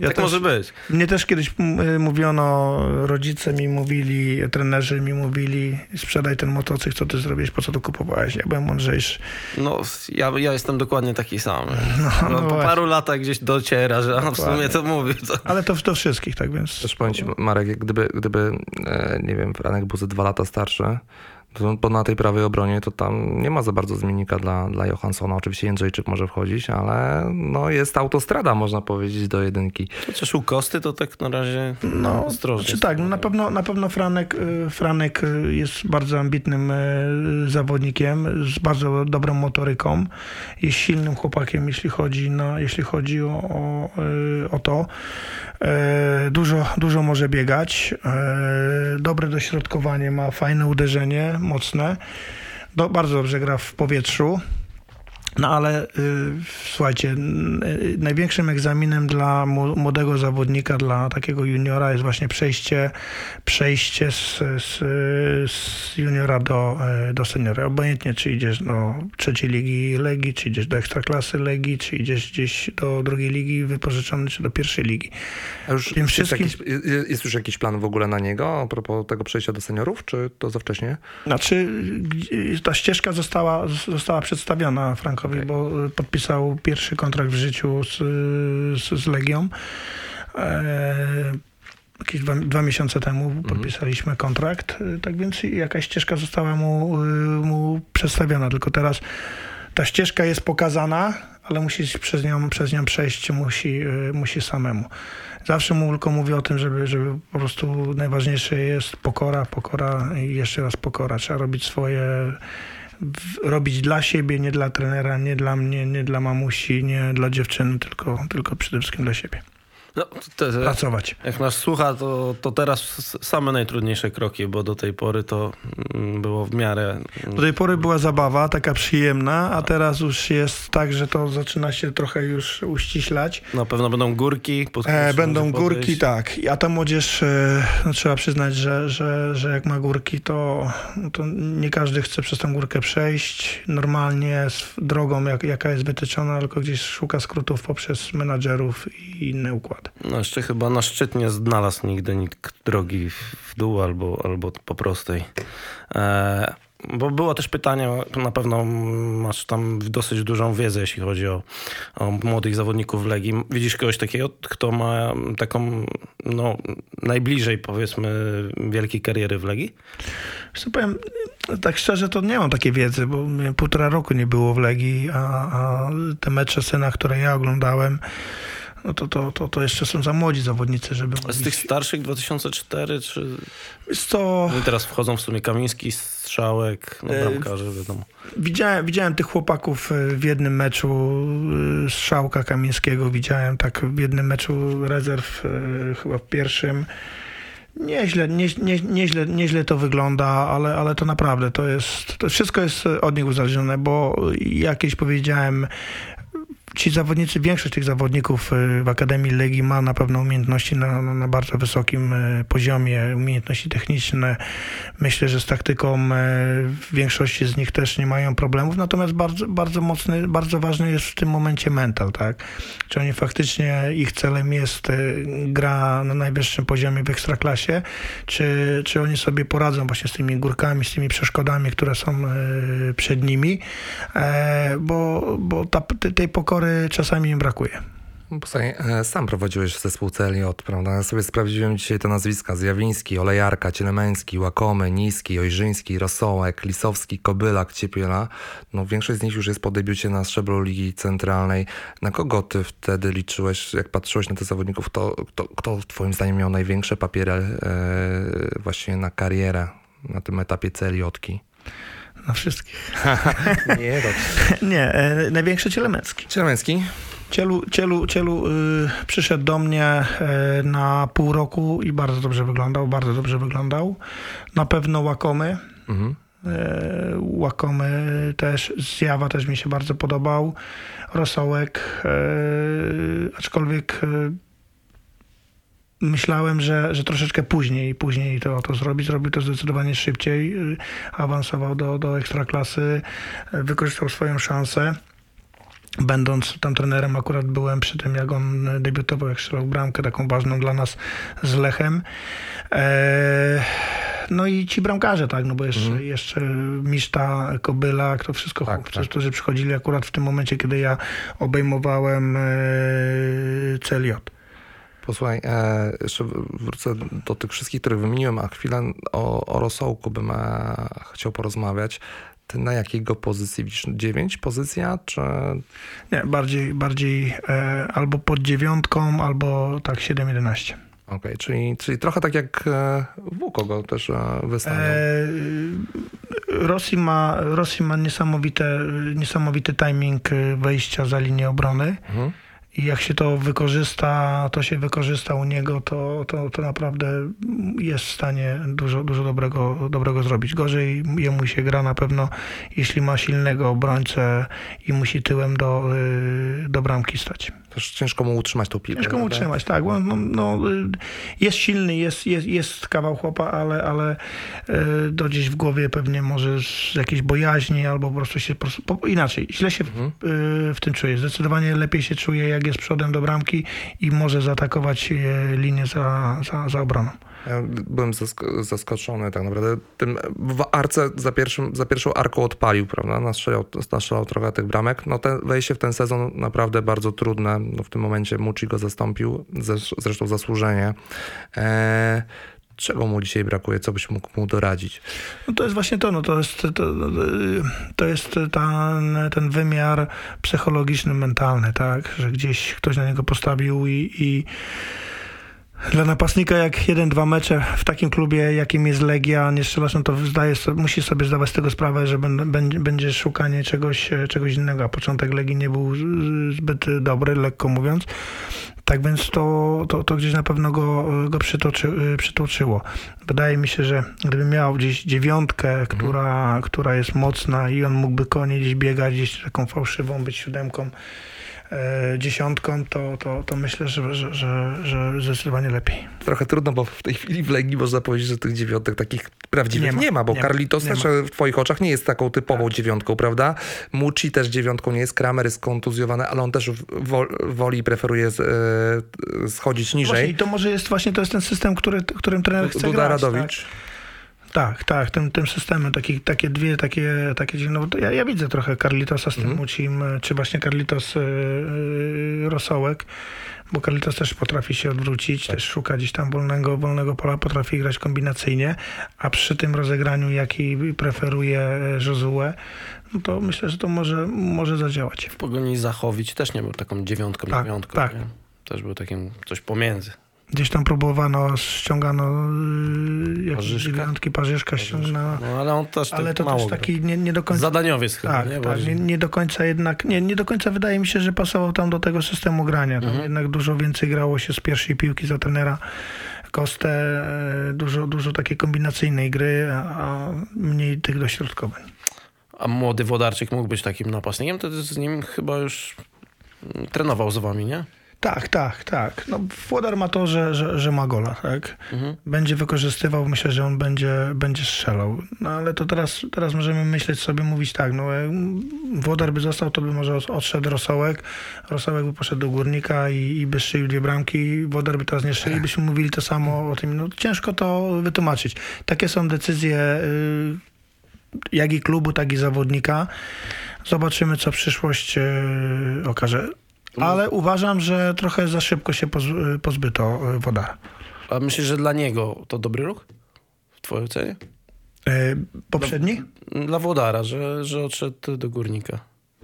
Ja tak też, może być. Mnie też kiedyś mówiono, rodzice mi mówili, trenerzy mi mówili, sprzedaj ten motocykl, co ty zrobiłeś, po co to kupowałeś? Ja byłem mądrzejszy. No, ja, ja jestem dokładnie taki sam. No, *laughs* no po właśnie. paru latach gdzieś dociera, że a w sumie to mówił. To... Ale to do wszystkich, tak więc... też powiem ci, Marek, gdyby, gdyby e, nie wiem, Franek był ze dwa lata starszy, bo na tej prawej obronie to tam nie ma za bardzo zmiennika dla, dla Johanssona. Oczywiście Jędrzejczyk może wchodzić, ale no jest autostrada, można powiedzieć, do jedynki. Chociaż u Kosty to tak na razie No, ostrożnie. Znaczy tak, no na pewno, na pewno Franek, y, Franek y, jest bardzo ambitnym y, zawodnikiem, z bardzo dobrą motoryką. Jest silnym chłopakiem, jeśli chodzi, na, jeśli chodzi o, o, o to. E, Dużo, dużo może biegać. E, Dobre dośrodkowanie, ma fajne uderzenie, mocne. Do, bardzo dobrze gra w powietrzu. No ale y, słuchajcie, y, największym egzaminem dla młodego zawodnika, dla takiego juniora jest właśnie przejście, przejście z, z, z juniora do, e, do seniora. Obojętnie, czy idziesz do trzeciej ligi Legii, czy idziesz do ekstraklasy Legii, czy idziesz gdzieś do drugiej ligi wypożyczony, czy do pierwszej ligi. A już Tym jest, wszystkim- jakiś, jest- już jakiś plan w ogóle na niego, a propos tego przejścia do seniorów, czy to za wcześnie? Znaczy, ta ścieżka została, została przedstawiona Frankowi, bo y, podpisał pierwszy kontrakt w życiu z, z, z Legią. E, jakieś dwa, dwa miesiące temu podpisaliśmy kontrakt, y, tak więc jakaś ścieżka została mu, y, mu przedstawiona, tylko teraz ta ścieżka jest pokazana, ale musi przez nią, przez nią przejść, musi, y, musi samemu. Zawsze mu tylko mówię o tym, żeby, żeby po prostu najważniejsze jest pokora, pokora i jeszcze raz pokora. Trzeba robić swoje, robić dla siebie, nie dla trenera, nie dla mnie, nie dla mamusi, nie dla dziewczyny, tylko, tylko przede wszystkim dla siebie. No, te, Pracować. jak nas słucha, to, to teraz same najtrudniejsze kroki, bo do tej pory to mm, było w miarę... Do tej pory była zabawa, taka przyjemna, a teraz już jest tak, że to zaczyna się trochę już uściślać. Na pewno będą górki. E, będą górki, tak. A ta młodzież, e, no, trzeba przyznać, że, że, że jak ma górki, to, to nie każdy chce przez tą górkę przejść normalnie, z drogą, jak, jaka jest wytyczona, tylko gdzieś szuka skrótów poprzez menadżerów i inne No jeszcze chyba na szczyt nie znalazł nigdy nikt drogi w dół albo, albo po prostej. E, bo było też pytanie, na pewno masz tam dosyć dużą wiedzę, jeśli chodzi o, o młodych zawodników Legii. Widzisz kogoś takiego, kto ma taką, no, najbliżej powiedzmy wielkiej kariery w Legii? Co powiem, tak szczerze to nie mam takiej wiedzy, bo półtora roku nie było w Legii, a, a te mecze syna, które ja oglądałem, no to, to, to, to jeszcze są za młodzi zawodnicy, żeby A z tych starszych 2004, czy Jest to... no i teraz wchodzą w sumie Kamiński, Strzałek, no E, bramkarze wiadomo. Widziałem, widziałem tych chłopaków y, w jednym meczu y, Strzałka Kamińskiego, widziałem tak w jednym meczu rezerw, chyba w pierwszym. Nieźle, nie, nie, nieźle, nieźle to wygląda, ale, ale to naprawdę to jest, to wszystko jest od nich uzależnione, bo jakieś powiedziałem, ci zawodnicy, większość tych zawodników y, w Akademii Legii ma na pewno umiejętności na, na, bardzo wysokim y, poziomie, umiejętności techniczne. Myślę, że z taktyką y, większości z nich też nie mają problemów, natomiast bardzo, bardzo mocny, bardzo ważny jest w tym momencie mental, tak? Czy oni faktycznie, ich celem jest gra na najwyższym poziomie w ekstraklasie, czy, czy oni sobie poradzą właśnie z tymi górkami, z tymi przeszkodami, które są przed nimi, e, bo, bo ta, tej- tej pokory czasami im brakuje. Posłuchaj, e, sam prowadziłeś zespół Celiot, prawda? Ja sobie sprawdziłem dzisiaj te nazwiska. Zjawiński, Olejarka, Cielemeński, Łakomy, Niski, Ojrzyński, Rosołek, Lisowski, Kobylak, Ciepiela. No większość z nich już jest po debiucie na szczeblu Ligi Centralnej. Na kogo ty wtedy liczyłeś, jak patrzyłeś na tych zawodników, to, to, kto twoim zdaniem miał największe papiery e, właśnie na karierę na tym etapie Celiotki? Na wszystkich. *laughs* Nie, dobrze. *laughs* Nie, e, największy Cielemecki. Cielemeński? Cielu, cielu, cielu y, przyszedł do mnie y, na pół roku i bardzo dobrze wyglądał, bardzo dobrze wyglądał. Na pewno Łakomy. Mhm. E, Łakomy też, Zjawa też mi się bardzo podobał. Rosołek, e, aczkolwiek myślałem, że, że troszeczkę później, później to, to zrobi. Zrobił to zdecydowanie szybciej. e, Awansował do, do ekstraklasy, e, wykorzystał swoją szansę. Będąc tam trenerem, akurat byłem przy tym, jak on debiutował, jak strzelał bramkę taką ważną dla nas z Lechem. E, no i ci bramkarze, tak, no bo jeszcze, jeszcze Miszta, Kobyla, to wszystko, Tak, tak, tak. którzy przychodzili akurat w tym momencie, kiedy ja obejmowałem e, Celiot. Posłuchaj, e, jeszcze wrócę do tych wszystkich, których wymieniłem, a chwilę o, o Rosołku bym e, chciał porozmawiać. Ty na jakiego pozycji widzisz? Dziewięć pozycja, czy... Nie, bardziej, bardziej e, albo pod dziewiątką, albo tak 7-11. Okej, czyli, czyli trochę tak jak e, Wuko go też e, wystawiał. E, Rosji ma, Rosji ma niesamowite, niesamowity timing e, wejścia za linię obrony. Mhm. I jak się to wykorzysta, to się wykorzysta u niego, to, to, to naprawdę jest w stanie dużo, dużo dobrego, dobrego zrobić. Gorzej jemu się gra na pewno, jeśli ma silnego obrońcę i musi tyłem do, y, do bramki stać. Też ciężko mu utrzymać tą piłkę. Ciężko mu utrzymać, tak. bo No, no, y, jest silny, jest, jest, jest kawał chłopa, ale, ale y, do gdzieś w głowie pewnie może z jakiejś bojaźni albo po prostu się po prostu, po, inaczej. Źle się w, Mhm. y, w tym czuje. Zdecydowanie lepiej się czuje, jak jest przodem do bramki i może zaatakować y, linię za, za, za obroną. Byłem zask- zaskoczony tak naprawdę. Tym w arce za, pierwszym, za pierwszą arką odpalił, prawda? Nastrzelał, nastrzelał trochę tych bramek. No te wejście w ten sezon naprawdę bardzo trudne. No, w tym momencie Muci go zastąpił, zresz- zresztą zasłużenie. E, Czego mu dzisiaj brakuje? Co byś mógł mu doradzić? No to jest właśnie to, no to jest, to, to jest ten, ten wymiar psychologiczny, mentalny, tak, że gdzieś ktoś na niego postawił i, i dla napastnika jak jeden, dwa mecze w takim klubie, jakim jest Legia, nie strzelasz, no to zdaje, musi sobie zdawać z tego sprawę, że będzie, szukanie czegoś, czegoś innego, a początek Legii nie był zbyt dobry, lekko mówiąc. Tak więc to, to, to gdzieś na pewno go, go przytoczy, przytoczyło. Wydaje mi się, że gdyby miał gdzieś dziewiątkę, mhm. która, która jest mocna i on mógłby konie gdzieś biegać, gdzieś taką fałszywą, być siódemką, E, dziesiątką, to, to, to myślę, że, że, że, że zdecydowanie lepiej. Trochę trudno, bo w tej chwili w Legii można powiedzieć, że tych dziewiątek takich prawdziwych nie ma, nie ma bo nie Carlitos też ma. w twoich oczach nie jest taką typową tak. dziewiątką, prawda? Muci też dziewiątką nie jest, Kramer jest kontuzjowany, ale on też woli preferuje z, e, schodzić niżej. Właśnie, I to może jest właśnie to jest ten system, który, którym trener chce Duda grać. Radowicz. Tak? Tak, tak, tym, tym systemem, takie, takie dwie, takie, takie no ja, ja widzę trochę Carlitosa z tym mm. Mucim, czy właśnie Carlitos yy, Rosołek, bo Carlitos też potrafi się odwrócić, tak. też szuka gdzieś tam wolnego, wolnego pola, potrafi grać kombinacyjnie, a przy tym rozegraniu, jaki preferuje e, Josue, no to myślę, że to może, może zadziałać. W Pogoni Zachowicz też nie był taką dziewiątką, tak, dziewiątką. Tak. Nie? Też był takim coś pomiędzy. Gdzieś tam próbowano, ściągano y, jakieś dziewiątki, parzyszka ściągnęła. No ale on też Ale to też taki nie, nie do końca... Zadaniowiec chyba, tak, nie? Tak, nie, nie, do końca jednak, nie, nie do końca wydaje mi się, że pasował tam do tego systemu grania. Tam mhm. jednak dużo więcej grało się z pierwszej piłki za trenera Kostę, e, dużo, dużo takiej kombinacyjnej gry, a mniej tych dośrodkowań. A młody Wodarczyk mógł być takim napastnikiem, to z nim chyba już trenował z wami, nie? Tak, tak, tak. No, Włodar ma to, że, że, że ma gola, tak? Mhm. Będzie wykorzystywał, myślę, że on będzie, będzie strzelał. No ale to teraz, teraz możemy myśleć sobie, mówić tak, no Włodar by został, to by może odszedł Rosołek, Rosołek by poszedł do Górnika i, i by strzelił dwie bramki, Włodar by teraz nie strzelił, byśmy mówili to samo o tym. No ciężko to wytłumaczyć. Takie są decyzje y, jak i klubu, tak i zawodnika. Zobaczymy, co przyszłość y, okaże ale uważam, że trochę za szybko się pozbyto e, Wodara. A myślisz, że dla niego to dobry ruch? W twojej ocenie? E, poprzedni? Dla, dla Wodara, że, że odszedł do Górnika.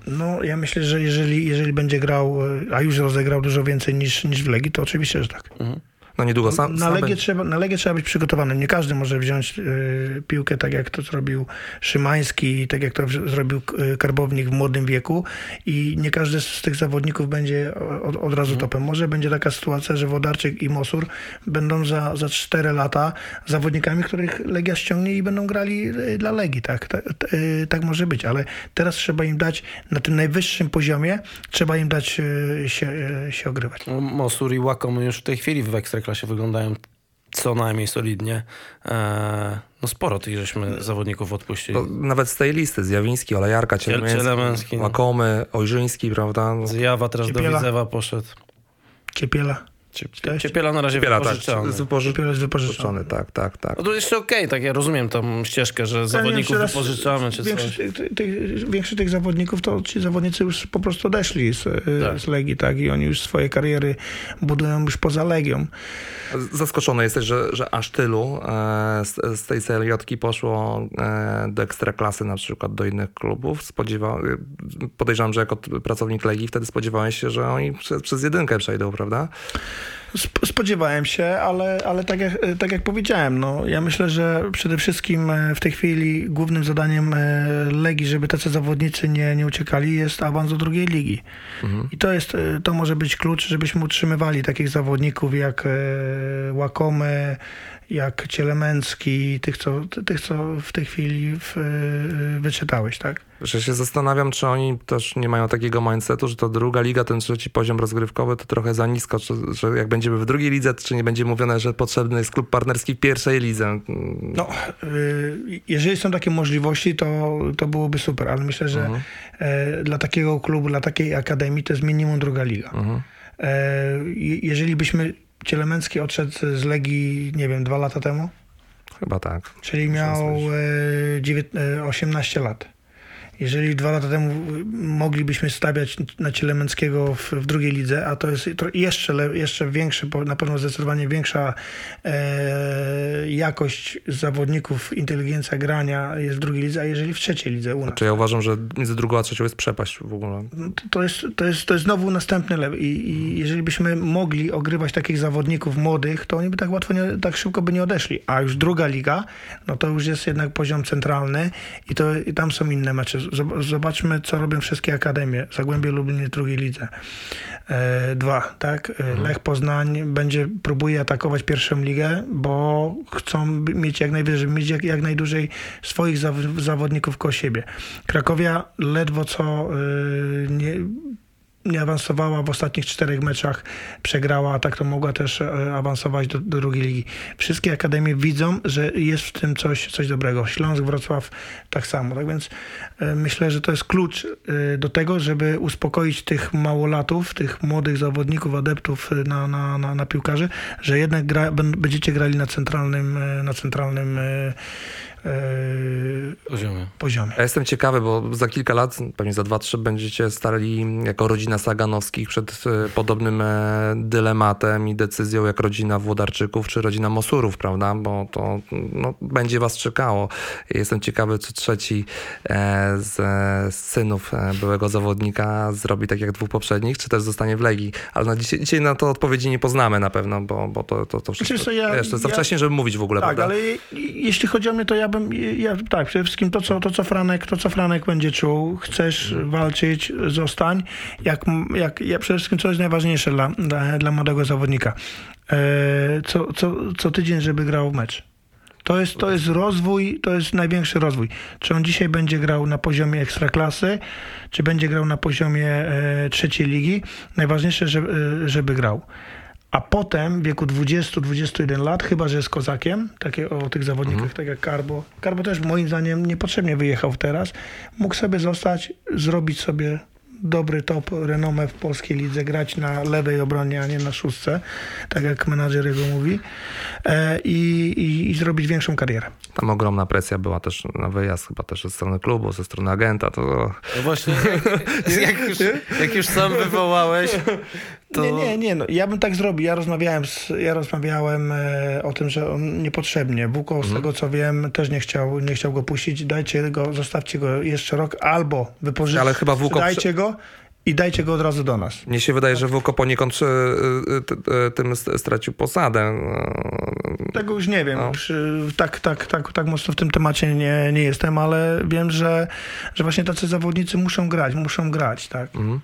No, ja myślę, że jeżeli, jeżeli będzie grał, e, a już rozegrał dużo więcej niż, niż w Legii, to oczywiście, że tak. Mhm no niedługo sam, na, Legię trzeba, na Legię trzeba być przygotowanym. Nie każdy może wziąć y, piłkę tak, jak to zrobił Szymański, tak jak to zrobił y, Karbownik w młodym wieku i nie każdy z tych zawodników będzie od, od razu mhm. topem. Może będzie taka sytuacja, że Wodarczyk i Mosur będą za, za 4 lata zawodnikami, których Legia ściągnie i będą grali y, dla Legii. Tak, tak, tak może być, ale teraz trzeba im dać na tym najwyższym poziomie, trzeba im dać się, się ogrywać. Mosur i Łakom już w tej chwili w Ekstraklasy klasie wyglądają co najmniej solidnie. Eee, no sporo tych żeśmy zawodników odpuścili. To nawet z tej listy, Zjawiński, Olejarka, Cielemeński, no. Łakomy, Ojrzyński, prawda? Zjawa teraz Ciepiela. do Widzewa poszedł. Ciepiela. Ciepiela na razie Ciepiela, wypożyczony. Tak, Ciepiela jest wypożyczony, tak, tak, tak. No to jeszcze okej, okay, tak ja rozumiem tą ścieżkę, że zawodników raz, wypożyczamy czy większość, coś. Tych, tych, większość tych zawodników to ci zawodnicy już po prostu odeszli z, tak. z Legii, tak, i oni już swoje kariery budują już poza Legią. Zaskoczony jesteś, że, że aż tylu e, z, z tej CLJ poszło e, do ekstraklasy na przykład do innych klubów. Spodziewa, podejrzewam, że jako pracownik Legii wtedy spodziewałeś się, że oni przez, przez jedynkę przejdą, prawda? Spodziewałem się, ale, ale tak, jak, tak jak powiedziałem, no, ja myślę, że przede wszystkim e, w tej chwili głównym zadaniem e, Legii, żeby tacy zawodnicy nie, nie uciekali, jest awans do drugiej ligi. Mhm. I to, jest, e, to może być klucz, żebyśmy utrzymywali takich zawodników jak Łakomy, jak Cielemęcki, tych co, tych, co w tej chwili w, wyczytałeś, tak? Że się zastanawiam, czy oni też nie mają takiego mindsetu, że to druga liga, ten trzeci poziom rozgrywkowy to trochę za nisko, czy, że jak będziemy w drugiej lidze, czy nie będzie mówione, że potrzebny jest klub partnerski w pierwszej lidze? No, y, jeżeli są takie możliwości, to, to byłoby super, ale myślę, że mhm. E, dla takiego klubu, dla takiej akademii to jest minimum druga liga. Mhm. E, jeżeli byśmy Cielemęcki odszedł z Legii, nie wiem, dwa lata temu? Chyba tak. Czyli miał 18 e, lat. Jeżeli dwa lata temu moglibyśmy stawiać na Cielemęckiego w, w drugiej lidze, a to jest jeszcze, le- jeszcze większy, po- na pewno zdecydowanie większa e, jakość zawodników, inteligencja grania jest w drugiej lidze, a jeżeli w trzeciej lidze u nas. Czy ja uważam, że między drugą a trzecią jest przepaść w ogóle. No to- to jest, to jest, to jest znowu następny level I, i jeżeli byśmy mogli ogrywać takich zawodników młodych, to oni by tak łatwo, nie, tak szybko by nie odeszli. A już druga liga, no to już jest jednak poziom centralny i, to, i tam są inne mecze. Zob- Zobaczmy, co robią wszystkie akademie. Zagłębie Lublin drugiej lidze. E, dwa, tak? E, Lech Poznań będzie, próbuje atakować pierwszą ligę, bo chcą mieć jak najwyżej, mieć jak, jak najdłużej swoich zaw- zawodników koło siebie. Krakowia ledwo co y, nie, nie awansowała w ostatnich czterech meczach, przegrała, a tak to mogła też e, awansować do, do drugiej ligi. Wszystkie akademie widzą, że jest w tym coś, coś dobrego. Śląsk, Wrocław tak samo. Tak więc e, myślę, że to jest klucz e, do tego, żeby uspokoić tych małolatów, tych młodych zawodników, adeptów na, na, na, na piłkarzy, że jednak gra, bę- będziecie grali na centralnym, na centralnym Poziomie. poziomie. Ja jestem ciekawy, bo za kilka lat, pewnie za 2-3 będziecie stali jako rodzina Saganowskich przed e, podobnym e, dylematem i decyzją jak rodzina Włodarczyków czy rodzina Mosurów, prawda? Bo to no, będzie was czekało. Jestem ciekawy, czy trzeci e, z, synów byłego zawodnika zrobi tak jak dwóch poprzednich, czy też zostanie w Legii. Ale na dzisiaj, dzisiaj na to odpowiedzi nie poznamy na pewno, bo, bo to, to, to wszystko, Wiesz co, ja- wiesz, to jest za ja- wcześnie, żeby mówić w ogóle, Tak, prawda? ale je- jeśli chodzi o mnie, to ja bym, ja, tak, przede wszystkim to co, to, co Franek, to, co Franek będzie czuł, chcesz walczyć, zostań, jak, jak, ja przede wszystkim, co jest najważniejsze dla, dla, dla młodego zawodnika, e, co, co, co tydzień, żeby grał mecz. To jest, to jest rozwój, to jest największy rozwój. Czy on dzisiaj będzie grał na poziomie ekstraklasy, czy będzie grał na poziomie e, trzeciej ligi, najważniejsze, żeby, e, żeby grał. A potem w wieku 20-21 lat, chyba że jest kozakiem, takie o tych zawodnikach, tak jak Karbo. Karbo też moim zdaniem niepotrzebnie wyjechał teraz. Mógł sobie zostać, zrobić sobie dobry top, renomę w polskiej lidze, grać na lewej obronie, a nie na szóstce, tak jak menadżer jego mówi, e, i, i, i zrobić większą karierę. Tam ogromna presja była też na wyjazd, chyba też ze strony klubu, ze strony agenta. To No właśnie, jak, już, jak już sam wywołałeś, to... Nie, nie, nie. No, ja bym tak zrobił. Ja rozmawiałem, z, ja rozmawiałem e, o tym, że on niepotrzebnie. Mhm. z tego co wiem, też nie chciał, nie chciał go puścić. Dajcie go, zostawcie go jeszcze rok, albo wypożyczcie. Ale chyba Wuko Dajcie go i dajcie go od razu do nas. Mnie się wydaje, że Wuko poniekąd e, e, e, tym st- stracił posadę. Tego już nie wiem. No. Tak, tak, tak, tak mocno w tym temacie nie, nie jestem, ale wiem, że, że właśnie tacy zawodnicy muszą grać, muszą grać, tak. mhm.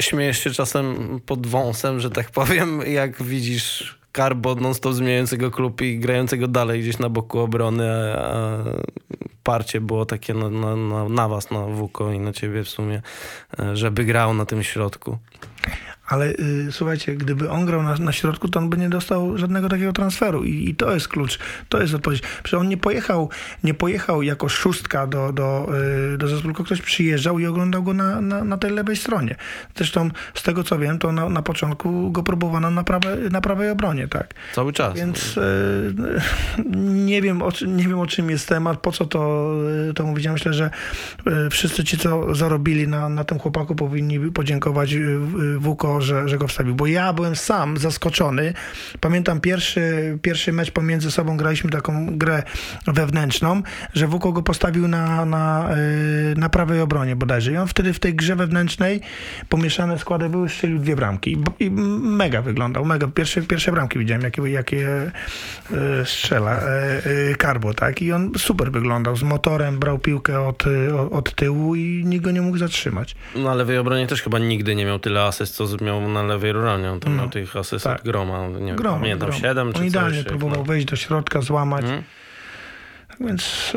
Śmiejesz się czasem pod wąsem, że tak powiem, jak widzisz Karbo non-stop zmieniającego klub i grającego dalej gdzieś na boku obrony, a parcie było takie na, na, na, na was, na Wuko i na ciebie w sumie, e, żeby grał na tym środku. Ale y, słuchajcie, gdyby on grał na, na środku, to on by nie dostał żadnego takiego transferu I, i to jest klucz, to jest odpowiedź. Przecież on nie pojechał, nie pojechał jako szóstka do, do, y, do zespołu, tylko ktoś przyjeżdżał i oglądał go na, na, na tej lewej stronie. Zresztą z tego co wiem, to na, na początku go próbowano na, prawe, na prawej obronie, tak. Cały czas. Więc y, *laughs* nie, wiem, o, nie wiem o czym jest temat, po co to, y, to mówić. Ja myślę, że y, wszyscy ci, co zarobili na, na tym chłopaku, powinni podziękować y, że, że go wstawił. Bo ja byłem sam zaskoczony. Pamiętam pierwszy, pierwszy mecz pomiędzy sobą, graliśmy taką grę wewnętrzną, że Wuko go postawił na, na, y, na prawej obronie bodajże. I on wtedy w tej grze wewnętrznej pomieszane składy były, strzelił dwie bramki. I, mega wyglądał, mega. Pierwsze, pierwsze bramki widziałem, jakie, jakie e, strzela e, e, Karbo, tak? I on super wyglądał, z motorem, brał piłkę od, od tyłu i nikt go nie mógł zatrzymać. Na lewej obronie też chyba nigdy nie miał tyle asyst, co miał na lewej obronie. On tam No, miał tych asyst tak. Groma. Nie wiem, Grom, pamiętam, grom. 7 czy On idealnie coś. próbował no. wejść do środka, złamać. Mhm. Więc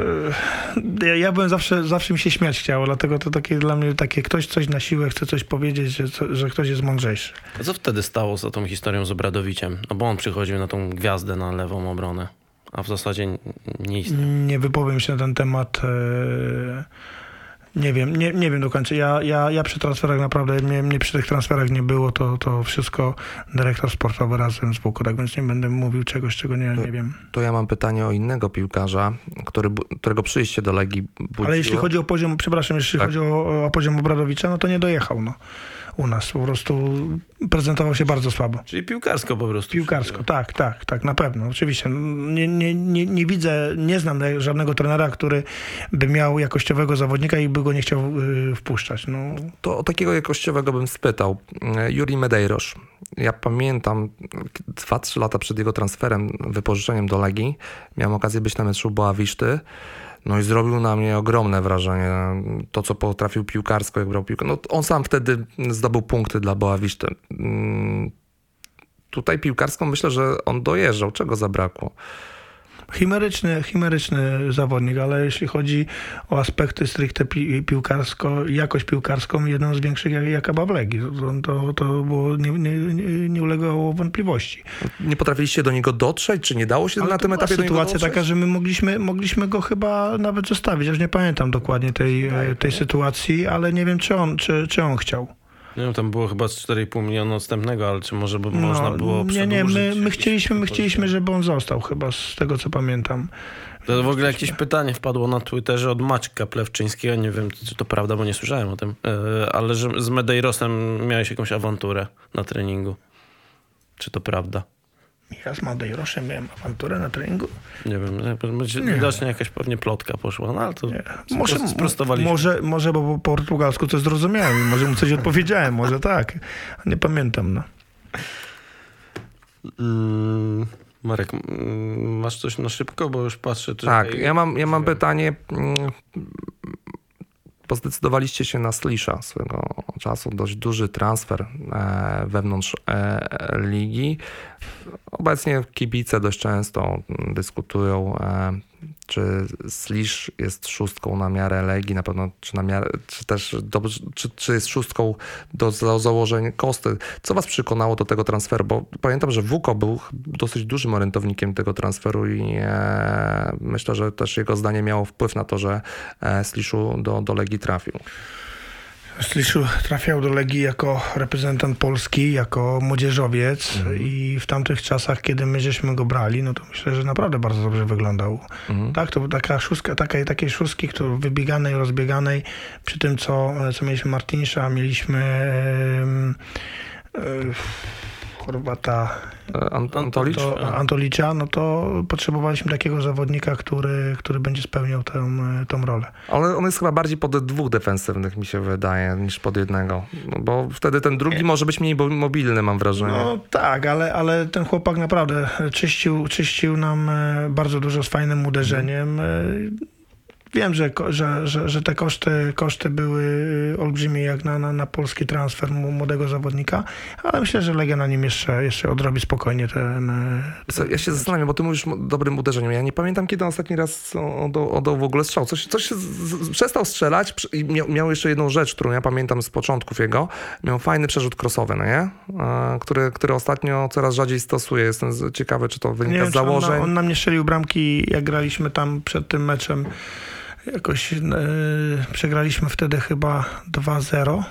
e, ja, ja byłem zawsze, zawsze mi się śmiać chciało, dlatego to takie dla mnie takie ktoś coś na siłę chce coś powiedzieć, że, że ktoś jest mądrzejszy. A co wtedy stało za tą historią z Obradowiciem? No bo on przychodził na tą gwiazdę na lewą obronę, a w zasadzie nie istniał. Nie wypowiem się na ten temat. e, Nie wiem, nie, nie wiem do końca. Ja, ja, ja przy transferach naprawdę, mnie, mnie przy tych transferach nie było, to, to wszystko dyrektor sportowy razem z boku, tak więc nie będę mówił czegoś, czego nie, nie wiem. To ja mam pytanie o innego piłkarza, który, którego przyjście do Legii budziło. Ale jeśli chodzi o poziom, przepraszam, jeśli Tak. chodzi o, o poziom Obradowicza, no to nie dojechał, no. U nas po prostu prezentował się bardzo słabo. Czyli piłkarsko po prostu. Piłkarsko, tak, tak, tak, na pewno, oczywiście. Nie, nie, nie, nie widzę, nie znam żadnego trenera, który by miał jakościowego zawodnika i by go nie chciał y, wpuszczać. No, To o takiego jakościowego bym spytał. Juri Medeiros. Ja pamiętam 2-3 lata przed jego transferem, wypożyczeniem do Legii, miałem okazję być na meczu Boawiszty. No i zrobił na mnie ogromne wrażenie. To, co potrafił piłkarsko, jak brał piłkę. No, on sam wtedy zdobył punkty dla Boawiszty. Mm, Tutaj piłkarsko myślę, że on dojeżdżał. Czego zabrakło? Chimeryczny, chimeryczny zawodnik, ale jeśli chodzi o aspekty stricte pi, piłkarsko, jakość piłkarską, jedną z większych jak, jak Aba w Legii. To, to, było, nie, nie, nie, ulegało wątpliwości. Nie potrafiliście do niego dotrzeć? Czy nie dało się Ale na tym etapie do niego sytuacja taka, że my mogliśmy, mogliśmy go chyba nawet zostawić. Już nie pamiętam dokładnie tej, tej sytuacji, ale nie wiem, czy on, czy, czy on chciał. Nie wiem, tam było chyba z 4,5 miliona odstępnego, ale czy może by można było No, nie, nie, my, my chcieliśmy, my chcieliśmy, żeby on został chyba, z tego co pamiętam. To w ogóle jakieś pytanie wpadło na Twitterze od Maćka Plewczyńskiego, nie wiem czy to prawda, bo nie słyszałem o tym, e, ale że z Medeirosem miałeś jakąś awanturę na treningu. Czy to prawda? Ja z Madeirosem miałem awanturę na treningu. Nie wiem, widocznie jakaś pewnie plotka poszła, no ale to Nie. może, Może, sprostowaliśmy. może, może, bo po portugalsku to zrozumiałem może mu coś odpowiedziałem, może tak. Nie pamiętam, no. Mm, Marek, mm, masz coś na szybko, bo już patrzę. Czy Tak, tutaj- ja mam, ja mam pytanie. Bo zdecydowaliście się na Slisha swego czasu, dość duży transfer e, wewnątrz e, ligi. Obecnie kibice dość często dyskutują, e, czy Slish jest szóstką na miarę Legii, na pewno, czy, na miarę, czy też dobrze, czy, czy jest szóstką do, do założeń Kosty. Co was przekonało do tego transferu? Bo pamiętam, że Wuko był dosyć dużym orientownikiem tego transferu i e, myślę, że też jego zdanie miało wpływ na to, że e, Sliszu do, do Legii trafił. Sliszu trafiał do Legii jako reprezentant Polski, jako młodzieżowiec i w tamtych czasach, kiedy my żeśmy go brali, no to myślę, że naprawdę bardzo dobrze wyglądał. Tak, to taka szóstka, takiej, takiej szóstki, która wybieganej, rozbieganej, przy tym, co, co mieliśmy Martinsza, mieliśmy em, e, Chorwata, E, Ant- Antolicz? to Antolicza, no to potrzebowaliśmy takiego zawodnika, który, który będzie spełniał tę, tą rolę. Ale on jest chyba bardziej pod dwóch defensywnych, mi się wydaje, niż pod jednego. No bo wtedy ten drugi może być mniej mobilny, mam wrażenie. No tak, ale, ale ten chłopak naprawdę czyścił, czyścił nam e, bardzo dużo z fajnym uderzeniem. E, Wiem, że, że, że, że te koszty, koszty były olbrzymie jak na, na, na polski transfer młodego zawodnika, ale myślę, że Legia na nim jeszcze, jeszcze odrobi spokojnie ten... e, Co, Ja się zastanawiam, bo ty mówisz dobrym uderzeniu. Ja nie pamiętam, kiedy ostatni raz oddał, oddał w ogóle strzał. Coś, coś się z, przestał strzelać i miał, miał jeszcze jedną rzecz, którą ja pamiętam z początków jego. Miał fajny przerzut crossowy, no nie? E, który, który ostatnio coraz rzadziej stosuje. Jestem ciekawy, czy to wynika wiem, z on, założeń. na- on nam nie strzelił bramki, jak graliśmy tam przed tym meczem. Jakoś e, przegraliśmy wtedy chyba 2-0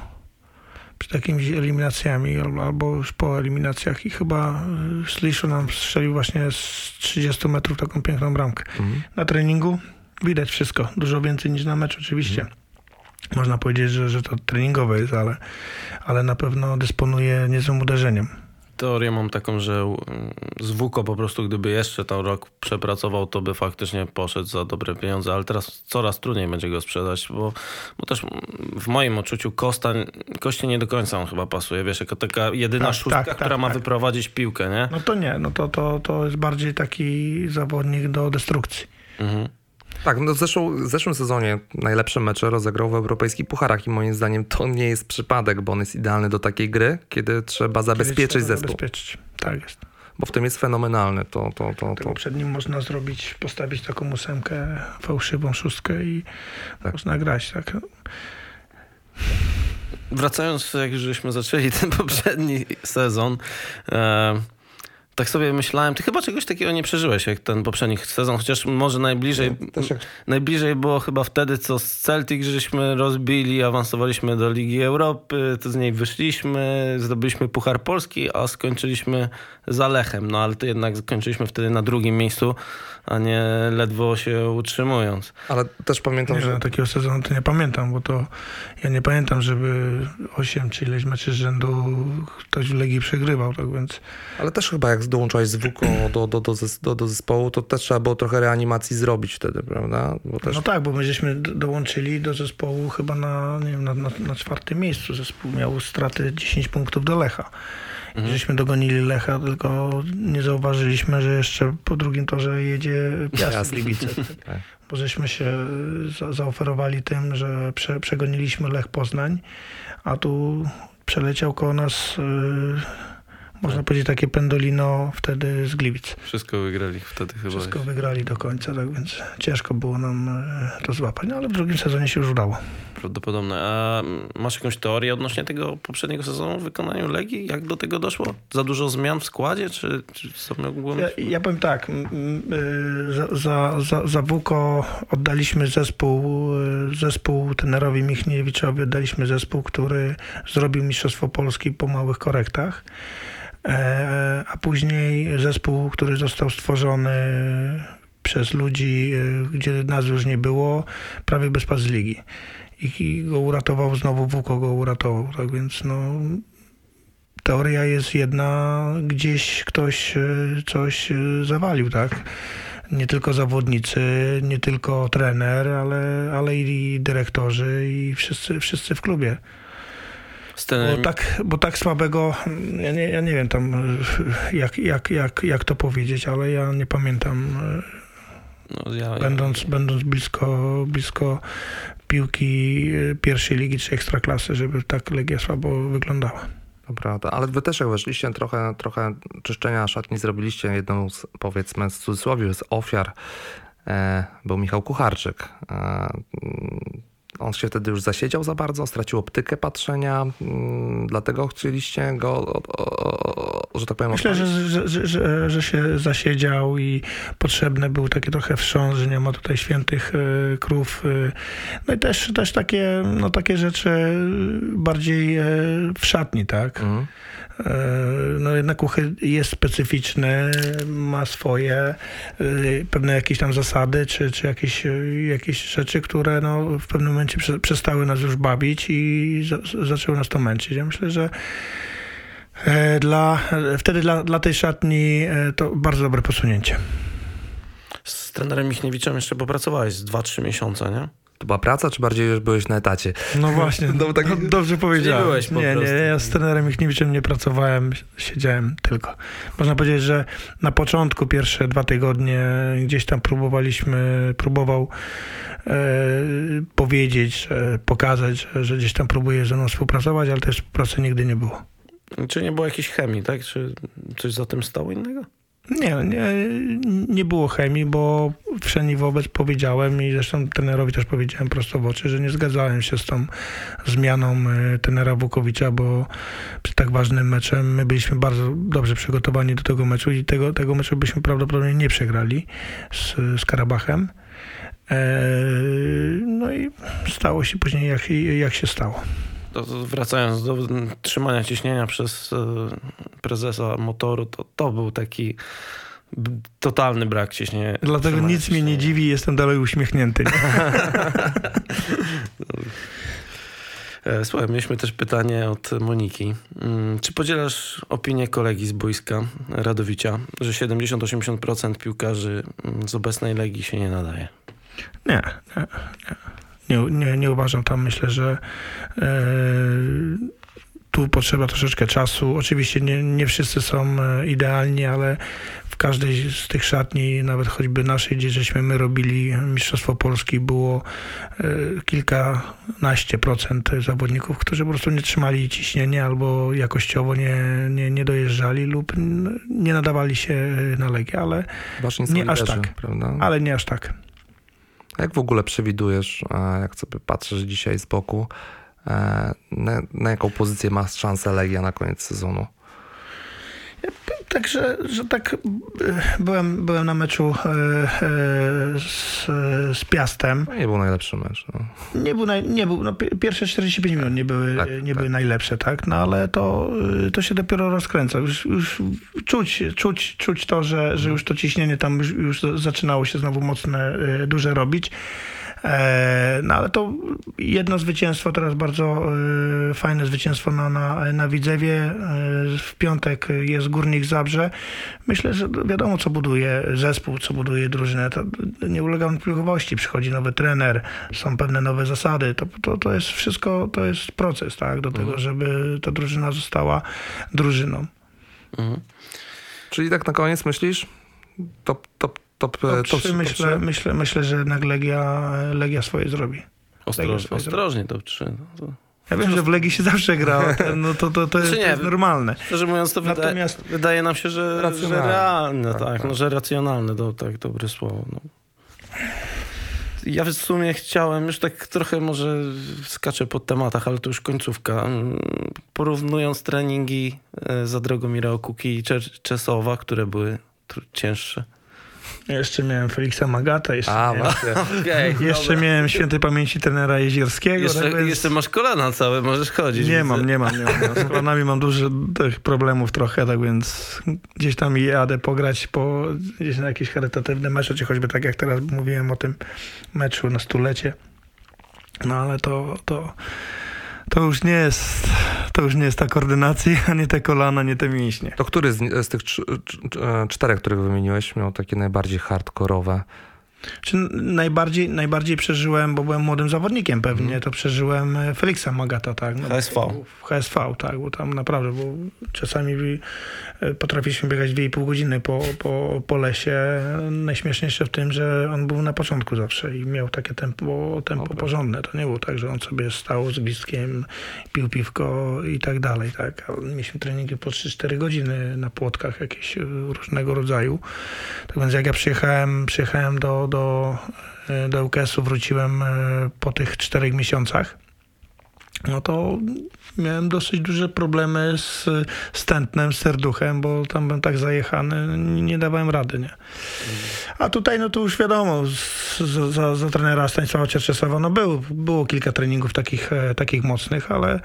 przed jakimiś eliminacjami albo, już po eliminacjach i chyba e, Sliszu nam strzelił właśnie z 30 metrów taką piękną bramkę. Mhm. Na treningu widać wszystko, dużo więcej niż na meczu oczywiście. Można powiedzieć, że, że to treningowe jest, ale, ale na pewno dysponuje niezłym uderzeniem. Teorię mam taką, że mm, z WUKO po prostu gdyby jeszcze ten rok przepracował, to by faktycznie poszedł za dobre pieniądze, ale teraz coraz trudniej będzie go sprzedać, bo, bo też w moim odczuciu Kosta, Kości nie do końca on chyba pasuje, wiesz, jako taka jedyna Tak, szóstka, tak, która tak, ma tak. wyprowadzić piłkę, nie? No to nie, no to, to, to jest bardziej taki zawodnik do destrukcji. Mhm. Tak, no w, zeszłą, w zeszłym sezonie najlepsze mecze rozegrał w europejskich pucharach i moim zdaniem to nie jest przypadek, bo on jest idealny do takiej gry, kiedy trzeba zabezpieczyć Kiedy trzeba zespół. Zabezpieczyć. Tak jest. Bo w tym jest fenomenalny. To, to, to, to. przed nim można zrobić, postawić taką ósemkę, fałszywą szóstkę i można grać, tak. Wracając, jak żeśmy zaczęli ten poprzedni sezon, e, Tak sobie myślałem, ty chyba czegoś takiego nie przeżyłeś jak ten poprzedni sezon, chociaż może najbliżej, jak- najbliżej było chyba wtedy, co z Celtic żeśmy rozbili, awansowaliśmy do Ligi Europy, to z niej wyszliśmy, zdobyliśmy Puchar Polski, a skończyliśmy za Lechem, no ale to jednak skończyliśmy wtedy na drugim miejscu, a nie ledwo się utrzymując. Ale też pamiętam, Nie, że że takiego sezonu to nie pamiętam, bo to ja nie pamiętam, żeby 8 czy ileś meczy z rzędu ktoś w Legii przegrywał, tak więc Ale też chyba jak dołączałeś z WUKO do, do, do, do, do zespołu, to też trzeba było trochę reanimacji zrobić wtedy, prawda? Bo też... No tak, bo my żeśmy dołączyli do zespołu chyba na, nie wiem, na, na, na czwartym miejscu. Zespół miał straty 10 punktów do Lecha. I Żeśmy dogonili Lecha, tylko nie zauważyliśmy, że jeszcze po drugim torze jedzie Piast. Gliwice. *laughs* Tak. Bo żeśmy się za, zaoferowali tym, że prze, przegoniliśmy Lech Poznań, a tu przeleciał koło nas, y, można powiedzieć, takie pendolino wtedy z Gliwic. Wszystko wygrali wtedy chyba. Wszystko wygrali do końca, tak więc ciężko było nam e, to złapać, no ale w drugim sezonie się już udało. Prawdopodobne. A masz jakąś teorię odnośnie tego poprzedniego sezonu w wykonaniu Legii? Jak do tego doszło? Za dużo zmian w składzie? Czy, czy co mogło Ja, ja powiem tak, y, za, za, za, za WUKO oddaliśmy zespół, y, zespół tenerowi Michniewiczowi, oddaliśmy zespół, który zrobił Mistrzostwo Polski po małych korektach. E, a później zespół, który został stworzony przez ludzi, y, gdzie nas już nie było, prawie bez pas ligi. I, go uratował znowu WUKO go uratował. Tak więc no, teoria jest jedna, gdzieś ktoś e, coś e, zawalił, tak? Nie tylko zawodnicy, nie tylko trener, ale, ale i dyrektorzy i wszyscy, wszyscy w klubie. Z ten, Bo tak, bo tak słabego, ja nie, ja nie wiem tam e, jak, jak, jak, jak to powiedzieć, ale ja nie pamiętam, e, no, ja, ja, będąc, będąc blisko, blisko piłki e, pierwszej ligi czy ekstraklasy, żeby tak Legia słabo wyglądała. Prawda, ale wy też jak weszliście, trochę, trochę czyszczenia szatni zrobiliście. Jedną z, powiedzmy, z cudzysłowie, z ofiar e, był Michał Kucharczyk. E, mm, on się wtedy już zasiedział za bardzo, stracił optykę patrzenia, mm, dlatego chcieliście go, że tak powiem, Myślę, że, że, że, że, się zasiedział i potrzebny był taki trochę wstrząs, że nie ma tutaj świętych e, krów. e. No i też, też takie, no, takie rzeczy bardziej e, w szatni, tak? E, No jednak Kuchy jest specyficzny, ma swoje e, pewne jakieś tam zasady, czy, czy jakieś, e, jakieś rzeczy, które no, w pewnym momencie prze, przestały nas już bawić i za, zaczęły nas to męczyć. Ja myślę, że dla, wtedy dla, dla tej szatni to bardzo dobre posunięcie. z trenerem Michniewiczem jeszcze popracowałeś z 2-3 miesiące, nie? To była praca, czy bardziej już byłeś na etacie? No właśnie, *laughs* No, tak- no, dobrze powiedziałem. byłeś po nie, nie, prostu. ja z trenerem Michniewiczem nie pracowałem, siedziałem tylko. Można powiedzieć, że na początku, pierwsze dwa tygodnie gdzieś tam próbowaliśmy, próbował e, powiedzieć, że, pokazać, że, gdzieś tam próbuje ze mną współpracować, ale tej współpracy nigdy nie było. Czy nie było jakiejś chemii, tak? Czy coś za tym stało innego? Nie, nie, nie było chemii, bo wszędzie wobec powiedziałem i zresztą trenerowi też powiedziałem prosto w oczy, że nie zgadzałem się z tą zmianą e, trenera Wukowicza, bo przed tak ważnym meczem my byliśmy bardzo dobrze przygotowani do tego meczu i tego, tego meczu byśmy prawdopodobnie nie przegrali z, z Karabachem. E, no i stało się później jak, jak się stało. To, wracając do trzymania ciśnienia przez e, prezesa motoru, to, to był taki totalny brak ciśnienia. Dlatego nic mnie nie ciśnienia. dziwi, jestem dalej uśmiechnięty. *laughs* E, Słuchaj, mieliśmy też pytanie od Moniki. Mm, Czy podzielasz opinię kolegi z boiska Radowicia, że 70-80% piłkarzy mm, z obecnej Legii się nie nadaje? Nie, nie, nie. Nie, nie, nie uważam tam. Myślę, że e, tu potrzeba troszeczkę czasu. Oczywiście nie, nie wszyscy są e, idealni, ale w każdej z tych szatni, nawet choćby naszej, gdzie żeśmy my robili Mistrzostwo Polski, było e, kilkanaście procent zawodników, którzy po prostu nie trzymali ciśnienia albo jakościowo nie, nie, nie dojeżdżali lub nie nadawali się na Legię, ale, Nie aż tak. Prawda? ale nie aż tak. Jak w ogóle przewidujesz, e, jak sobie patrzysz dzisiaj z boku, e, na, na jaką pozycję ma szansę Legia na koniec sezonu? Także, że tak e, byłem, byłem na meczu e, e, z, z Piastem. No nie był najlepszy mecz. No. Nie był, naj, nie był no, pi- pierwsze 45 minut nie były, Tak, nie tak. były najlepsze, tak? No ale to, to się dopiero rozkręca. Już, już czuć, czuć, czuć to, że, że już to ciśnienie tam już, już zaczynało się znowu mocne, duże robić. E, No ale to jedno zwycięstwo, teraz bardzo y, fajne zwycięstwo na, na, na Widzewie. Y, W piątek jest Górnik Zabrze. Myślę, że wiadomo, co buduje zespół, co buduje drużynę. To nie ulega wątpliwości. Przychodzi nowy trener, są pewne nowe zasady. To, to, to jest wszystko, to jest proces, tak? Do tego, żeby ta drużyna została drużyną. Mhm. Czyli tak na koniec myślisz? Top, top, top, To, e, top, trzy, top myślę, trzy? myślę, myślę, że jednak Legia, Legia swoje zrobi. Ostroż, swoje ostrożnie to trzy. No to... Ja wiem, że w Legii się zawsze gra, no to, to, to, *laughs* jest, nie? to jest normalne. Szczerze mówiąc, to wydaje, Natomiast- wydaje nam się, że, że Racjonalne. realne, tak, Tak, no, tak. że racjonalne, to tak dobre słowo. No. Ja w sumie chciałem, już tak trochę może skaczę po tematach, ale to już końcówka. Porównując treningi e, za Dragomira Okuki i Czesowa, które były cięższe. Jeszcze miałem Feliksa Magata, jeszcze, A, miałem. *laughs* Okay, jeszcze miałem świętej pamięci trenera Jezierskiego. Jeszcze, tak więc jeszcze masz kolana całe, możesz chodzić. nie mam, nie mam, nie mam. Z kolanami mam dużo tych problemów trochę, tak więc gdzieś tam jadę pograć po gdzieś na jakieś charytatywne mecze, czy choćby tak jak teraz mówiłem o tym meczu na stulecie. No ale to, to, to już nie jest, to już nie jest ta koordynacja, *laughs* nie te kolana, nie te mięśnie. To który z, z tych cz, cz, czterech, których wymieniłeś, miał takie najbardziej hardkorowe? Czy najbardziej, najbardziej przeżyłem, bo byłem młodym zawodnikiem pewnie, to przeżyłem e, Feliksa Magata, tak. No, HSV. W HSV, tak, bo tam naprawdę, bo czasami e, potrafiliśmy biegać 2,5 godziny po, po, po lesie. Najśmieszniejsze w tym, że on był na początku zawsze i miał takie tempo, tempo Dobra. porządne. To nie było tak, że on sobie stał z gwizdkiem, pił piwko i tak dalej, tak. Ale mieliśmy treningi po 3-4 godziny na płotkach jakieś e, różnego rodzaju. Tak więc jak ja przyjechałem, przyjechałem do, do, e, do UKS-u, wróciłem e, po tych czterech miesiącach, no to miałem dosyć duże problemy z, z tętnem, z serduchem, bo tam byłem tak zajechany, nie, dawałem rady, nie. A tutaj, no to już wiadomo, z, z, za, za trenera Stanisława Cierczesowa, no był, było kilka treningów takich, e, takich mocnych, ale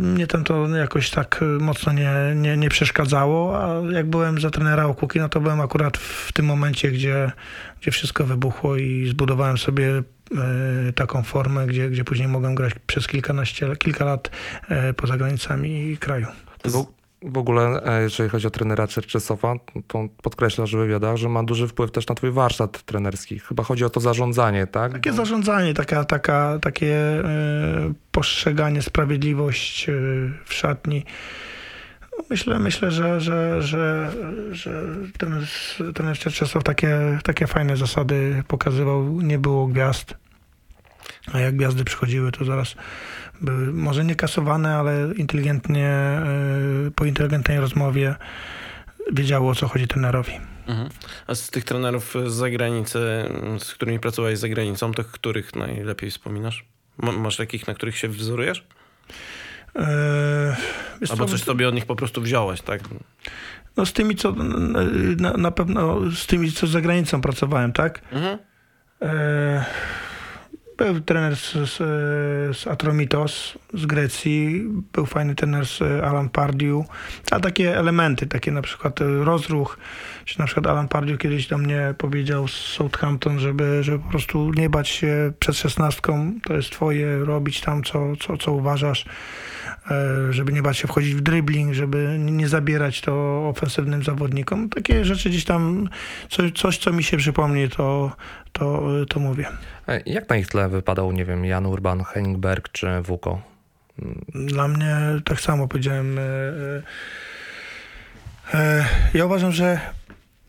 mnie tam to jakoś tak e, mocno nie, nie, nie przeszkadzało, a jak byłem za trenera Okuki, no to byłem akurat w tym momencie, gdzie, gdzie wszystko wybuchło i zbudowałem sobie e, taką formę, gdzie, gdzie później mogłem grać przez kilkanaście, kilka lat e, poza granicami kraju. W, ogóle, e, jeżeli chodzi o trenera Czerczesowa, to podkreśla, że w wywiadach, że ma duży wpływ też na twój warsztat trenerski. Chyba chodzi o to zarządzanie, tak? Takie zarządzanie, taka, taka, takie e, postrzeganie, sprawiedliwość e, w szatni. No, Myślę, myślę, że, że, że, że ten, ten Czerczesław takie, takie fajne zasady pokazywał. Nie było gwiazd. A jak gwiazdy przychodziły, to zaraz były może nie kasowane, ale inteligentnie, e, po inteligentnej rozmowie wiedziało o co chodzi trenerowi. Mhm. A z tych trenerów z zagranicy, z którymi pracowałeś za granicą, to których najlepiej wspominasz? Ma- Masz takich, na których się wzorujesz? E, Albo co, coś sobie od nich po prostu wziąłeś, tak? No z tymi, co na, na pewno z tymi, co za granicą pracowałem, tak? Mhm. E, był trener z, z, z Atromitos z Grecji, był fajny trener z Alan Pardew, a takie elementy, takie na przykład rozruch, czy na przykład Alan Pardew kiedyś do mnie powiedział z Southampton, żeby, żeby po prostu nie bać się przed szesnastką, to jest twoje, robić tam co, co, co uważasz, żeby nie bać się wchodzić w dribbling, żeby nie zabierać to ofensywnym zawodnikom. Takie rzeczy gdzieś tam, coś, coś co mi się przypomni, to, to, to mówię. E, Jak na ich tle wypadał, nie wiem, Jan Urban, Henning Berg czy Wuko? Dla mnie tak samo powiedziałem. e, e, e, Ja uważam, że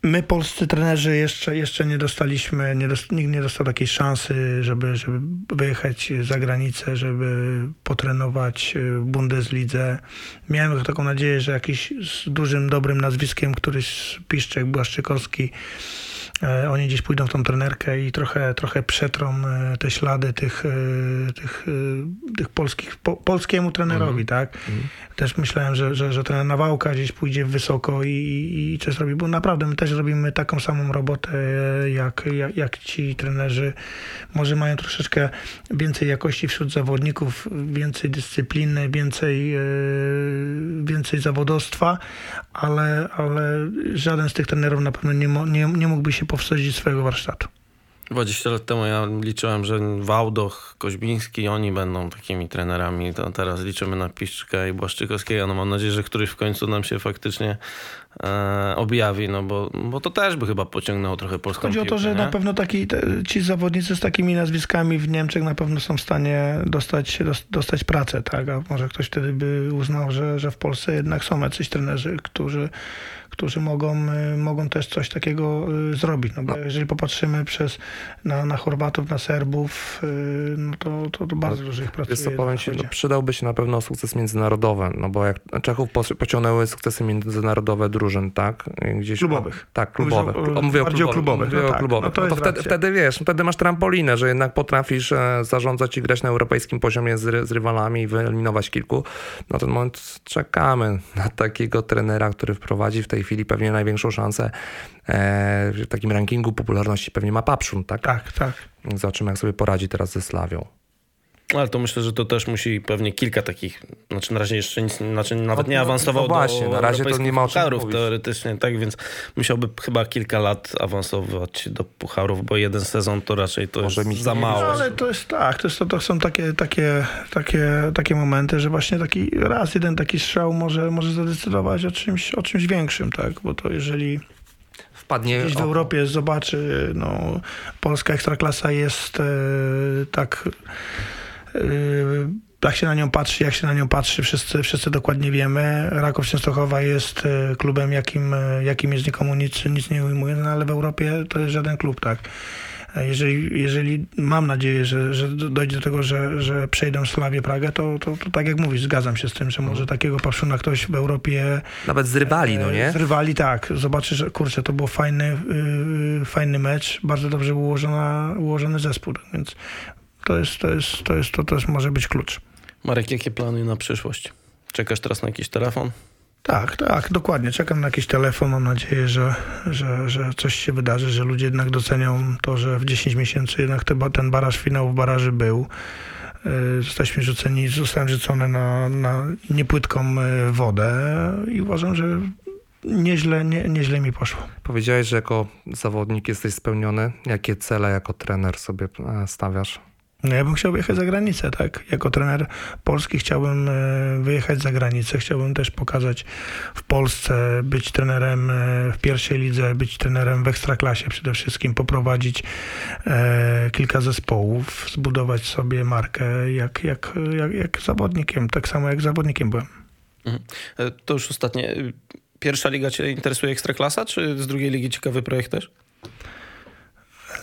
my, polscy trenerzy, jeszcze, jeszcze nie dostaliśmy, nie dost, nikt nie dostał takiej szansy, żeby, żeby wyjechać za granicę, żeby potrenować w Bundeslidze. Miałem taką nadzieję, że jakiś z dużym, dobrym nazwiskiem, któryś z Piszczek, Błaszczykowski, e, oni gdzieś pójdą w tą trenerkę i trochę, trochę przetrą e, te ślady tych, e, tych, e, tych polskich, po, polskiemu trenerowi, tak? Też myślałem, że, że, że trener Nawałka gdzieś pójdzie wysoko i, i, coś robi, bo naprawdę my też robimy taką samą robotę e, jak, jak, jak ci trenerzy. Może mają troszeczkę więcej jakości wśród zawodników, więcej dyscypliny, więcej, e, więcej zawodowstwa, ale, ale żaden z tych trenerów na pewno nie, nie, nie mógłby się powstydzić swojego warsztatu. 20 lat temu ja liczyłem, że Wałdoch, Koźbiński, oni będą takimi trenerami. To teraz liczymy na Piszczka i Błaszczykowskiego. No mam nadzieję, że któryś w końcu nam się faktycznie e, objawi, no bo, bo to też by chyba pociągnęło trochę polską Chodzi o to, piłkę, że nie? na pewno taki, te, ci zawodnicy z takimi nazwiskami w Niemczech na pewno są w stanie dostać, dos- dostać pracę, tak? A może ktoś wtedy by uznał, że, że w Polsce jednak są jacyś trenerzy, którzy, którzy mogą, y, mogą też coś takiego y, zrobić. No bo jeżeli popatrzymy przez, na, na Chorwatów, na Serbów, y, no to, to, to bardzo dużo ich pracuje. Wiesz co, na powiem ci, no, przydałby się na pewno sukces międzynarodowy, no bo jak Czechów pociągnęły sukcesy międzynarodowe drużyn, tak? Gdzieś, Klubowych. Tak, klubowych. o- Mówię o klubowych. klubowych, Mówię no o tak, klubowych. no to No to wtedy, wtedy wiesz, no wtedy masz trampolinę, że jednak potrafisz e, zarządzać i grać na europejskim poziomie z, z rywalami i wyeliminować kilku. Na ten moment czekamy na takiego trenera, który wprowadzi w tej chwili pewnie największą szansę e, w takim rankingu popularności pewnie ma Papszun, tak? Tak, tak. Zobaczymy, jak sobie poradzi teraz ze Slawią. Ale to myślę, że to też musi pewnie kilka takich, znaczy na razie jeszcze nic, znaczy nawet No, nie no, awansował no właśnie, do na razie to nie ma pucharów teoretycznie, tak, więc musiałby chyba kilka lat awansować do pucharów, bo jeden sezon to raczej to Może jest za mało. No, ale to jest tak, to, jest, to, to są takie, takie, takie, takie momenty, że właśnie taki raz jeden taki strzał może, może zadecydować o czymś, o czymś większym, tak? Bo to jeżeli Wpadnie gdzieś w Europie zobaczy, no, polska ekstraklasa jest e, tak, e, tak się na nią patrzy, jak się na nią patrzy, wszyscy, wszyscy dokładnie wiemy. Raków Częstochowa jest e, klubem, jakim, e, jakim jest nikomu nic, nic nie ujmuje, no, ale w Europie to jest żaden klub, tak. E, Jeżeli, jeżeli mam nadzieję, że, że dojdzie do tego, że, że przejdą Slawię Pragę, to, to, to tak jak mówisz, zgadzam się z tym, że może takiego paszuna ktoś w Europie Nawet z rywali, no nie? z rywali, tak. Zobaczy, że kurczę, to był fajny, yy, fajny mecz, bardzo dobrze ułożona, ułożony zespół, tak więc to jest, to jest, to jest, to, to jest może być klucz. Marek, jakie plany na przyszłość? Czekasz teraz na jakiś telefon? Tak, tak, dokładnie. Czekam na jakiś telefon. Mam nadzieję, że, że, że coś się wydarzy, że ludzie jednak docenią to, że w 10 miesięcy jednak te, ten baraż finału w baraży był. Yy, Zostaliśmy rzuceni, zostałem rzucony na, na niepłytką yy, wodę i uważam, że nieźle, nie, nieźle mi poszło. Powiedziałeś, że jako zawodnik jesteś spełniony. Jakie cele jako trener sobie e, stawiasz? No ja bym chciał wyjechać za granicę, tak. Jako trener polski chciałbym e, wyjechać za granicę. Chciałbym też pokazać w Polsce, być trenerem e, w pierwszej lidze, być trenerem w ekstraklasie przede wszystkim, poprowadzić e, kilka zespołów, zbudować sobie markę jak, jak, jak, jak zawodnikiem, tak samo jak zawodnikiem byłem. Mhm. To już ostatnie. Pierwsza liga cię interesuje Ekstraklasa, czy z drugiej ligi ciekawy projekt też?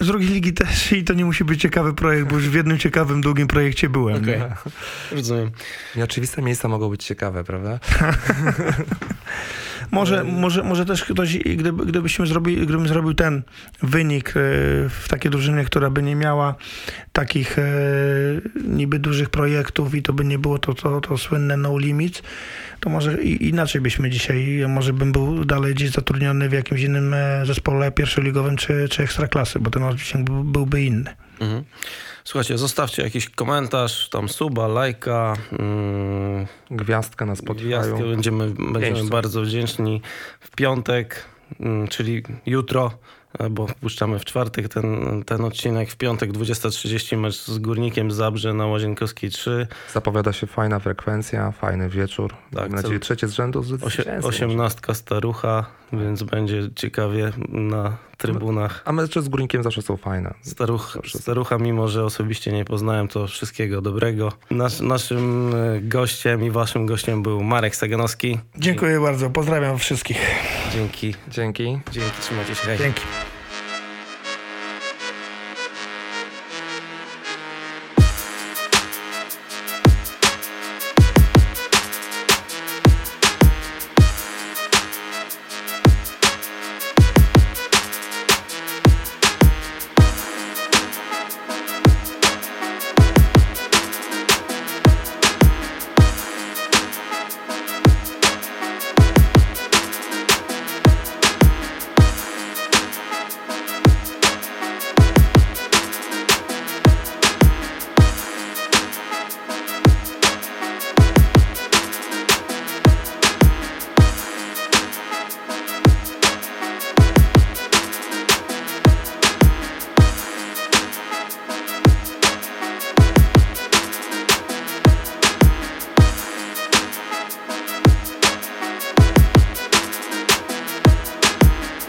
Z drugiej ligi też i to nie musi być ciekawy projekt, bo już w jednym ciekawym, długim projekcie byłem. Okej, *laughs* rozumiem. Nieoczywiste miejsca mogą być ciekawe, prawda? *laughs* Może, może, może też ktoś, gdyby, gdybyśmy zrobili, gdybym zrobił ten wynik e, w takiej drużynie, która by nie miała takich e, niby dużych projektów i to by nie było to, to, to słynne no limits, to może inaczej byśmy dzisiaj, może bym był dalej gdzieś zatrudniony w jakimś innym e, zespole pierwszoligowym czy, czy ekstraklasy, bo ten odcinek był, byłby inny. Mhm. Słuchajcie, zostawcie jakiś komentarz, tam suba, lajka, mm, Gwiazdka na Spotify. gwiazdkę. Będziemy, będziemy Pięć. bardzo wdzięczni w piątek, mm, czyli jutro, bo wpuszczamy w czwartek ten, ten odcinek. W piątek 20.30 mecz z Górnikiem Zabrze na Łazienkowskiej 3. Zapowiada się fajna frekwencja, fajny wieczór. Tak, Mam nadzieję, trzecie z rzędu z Osie, zwycięstwem. osiemnastka starucha, więc będzie ciekawie na trybunach. A mecze z Górnikiem zawsze są fajne. Staruch, Zawsze. starucha, mimo że osobiście nie poznałem, to wszystkiego dobrego. Nasz, naszym e, gościem i waszym gościem był Marek Saganowski. Dziękuję bardzo, pozdrawiam wszystkich. Dzięki. Dzięki. Dzięki, trzymajcie się. Hej. Dzięki.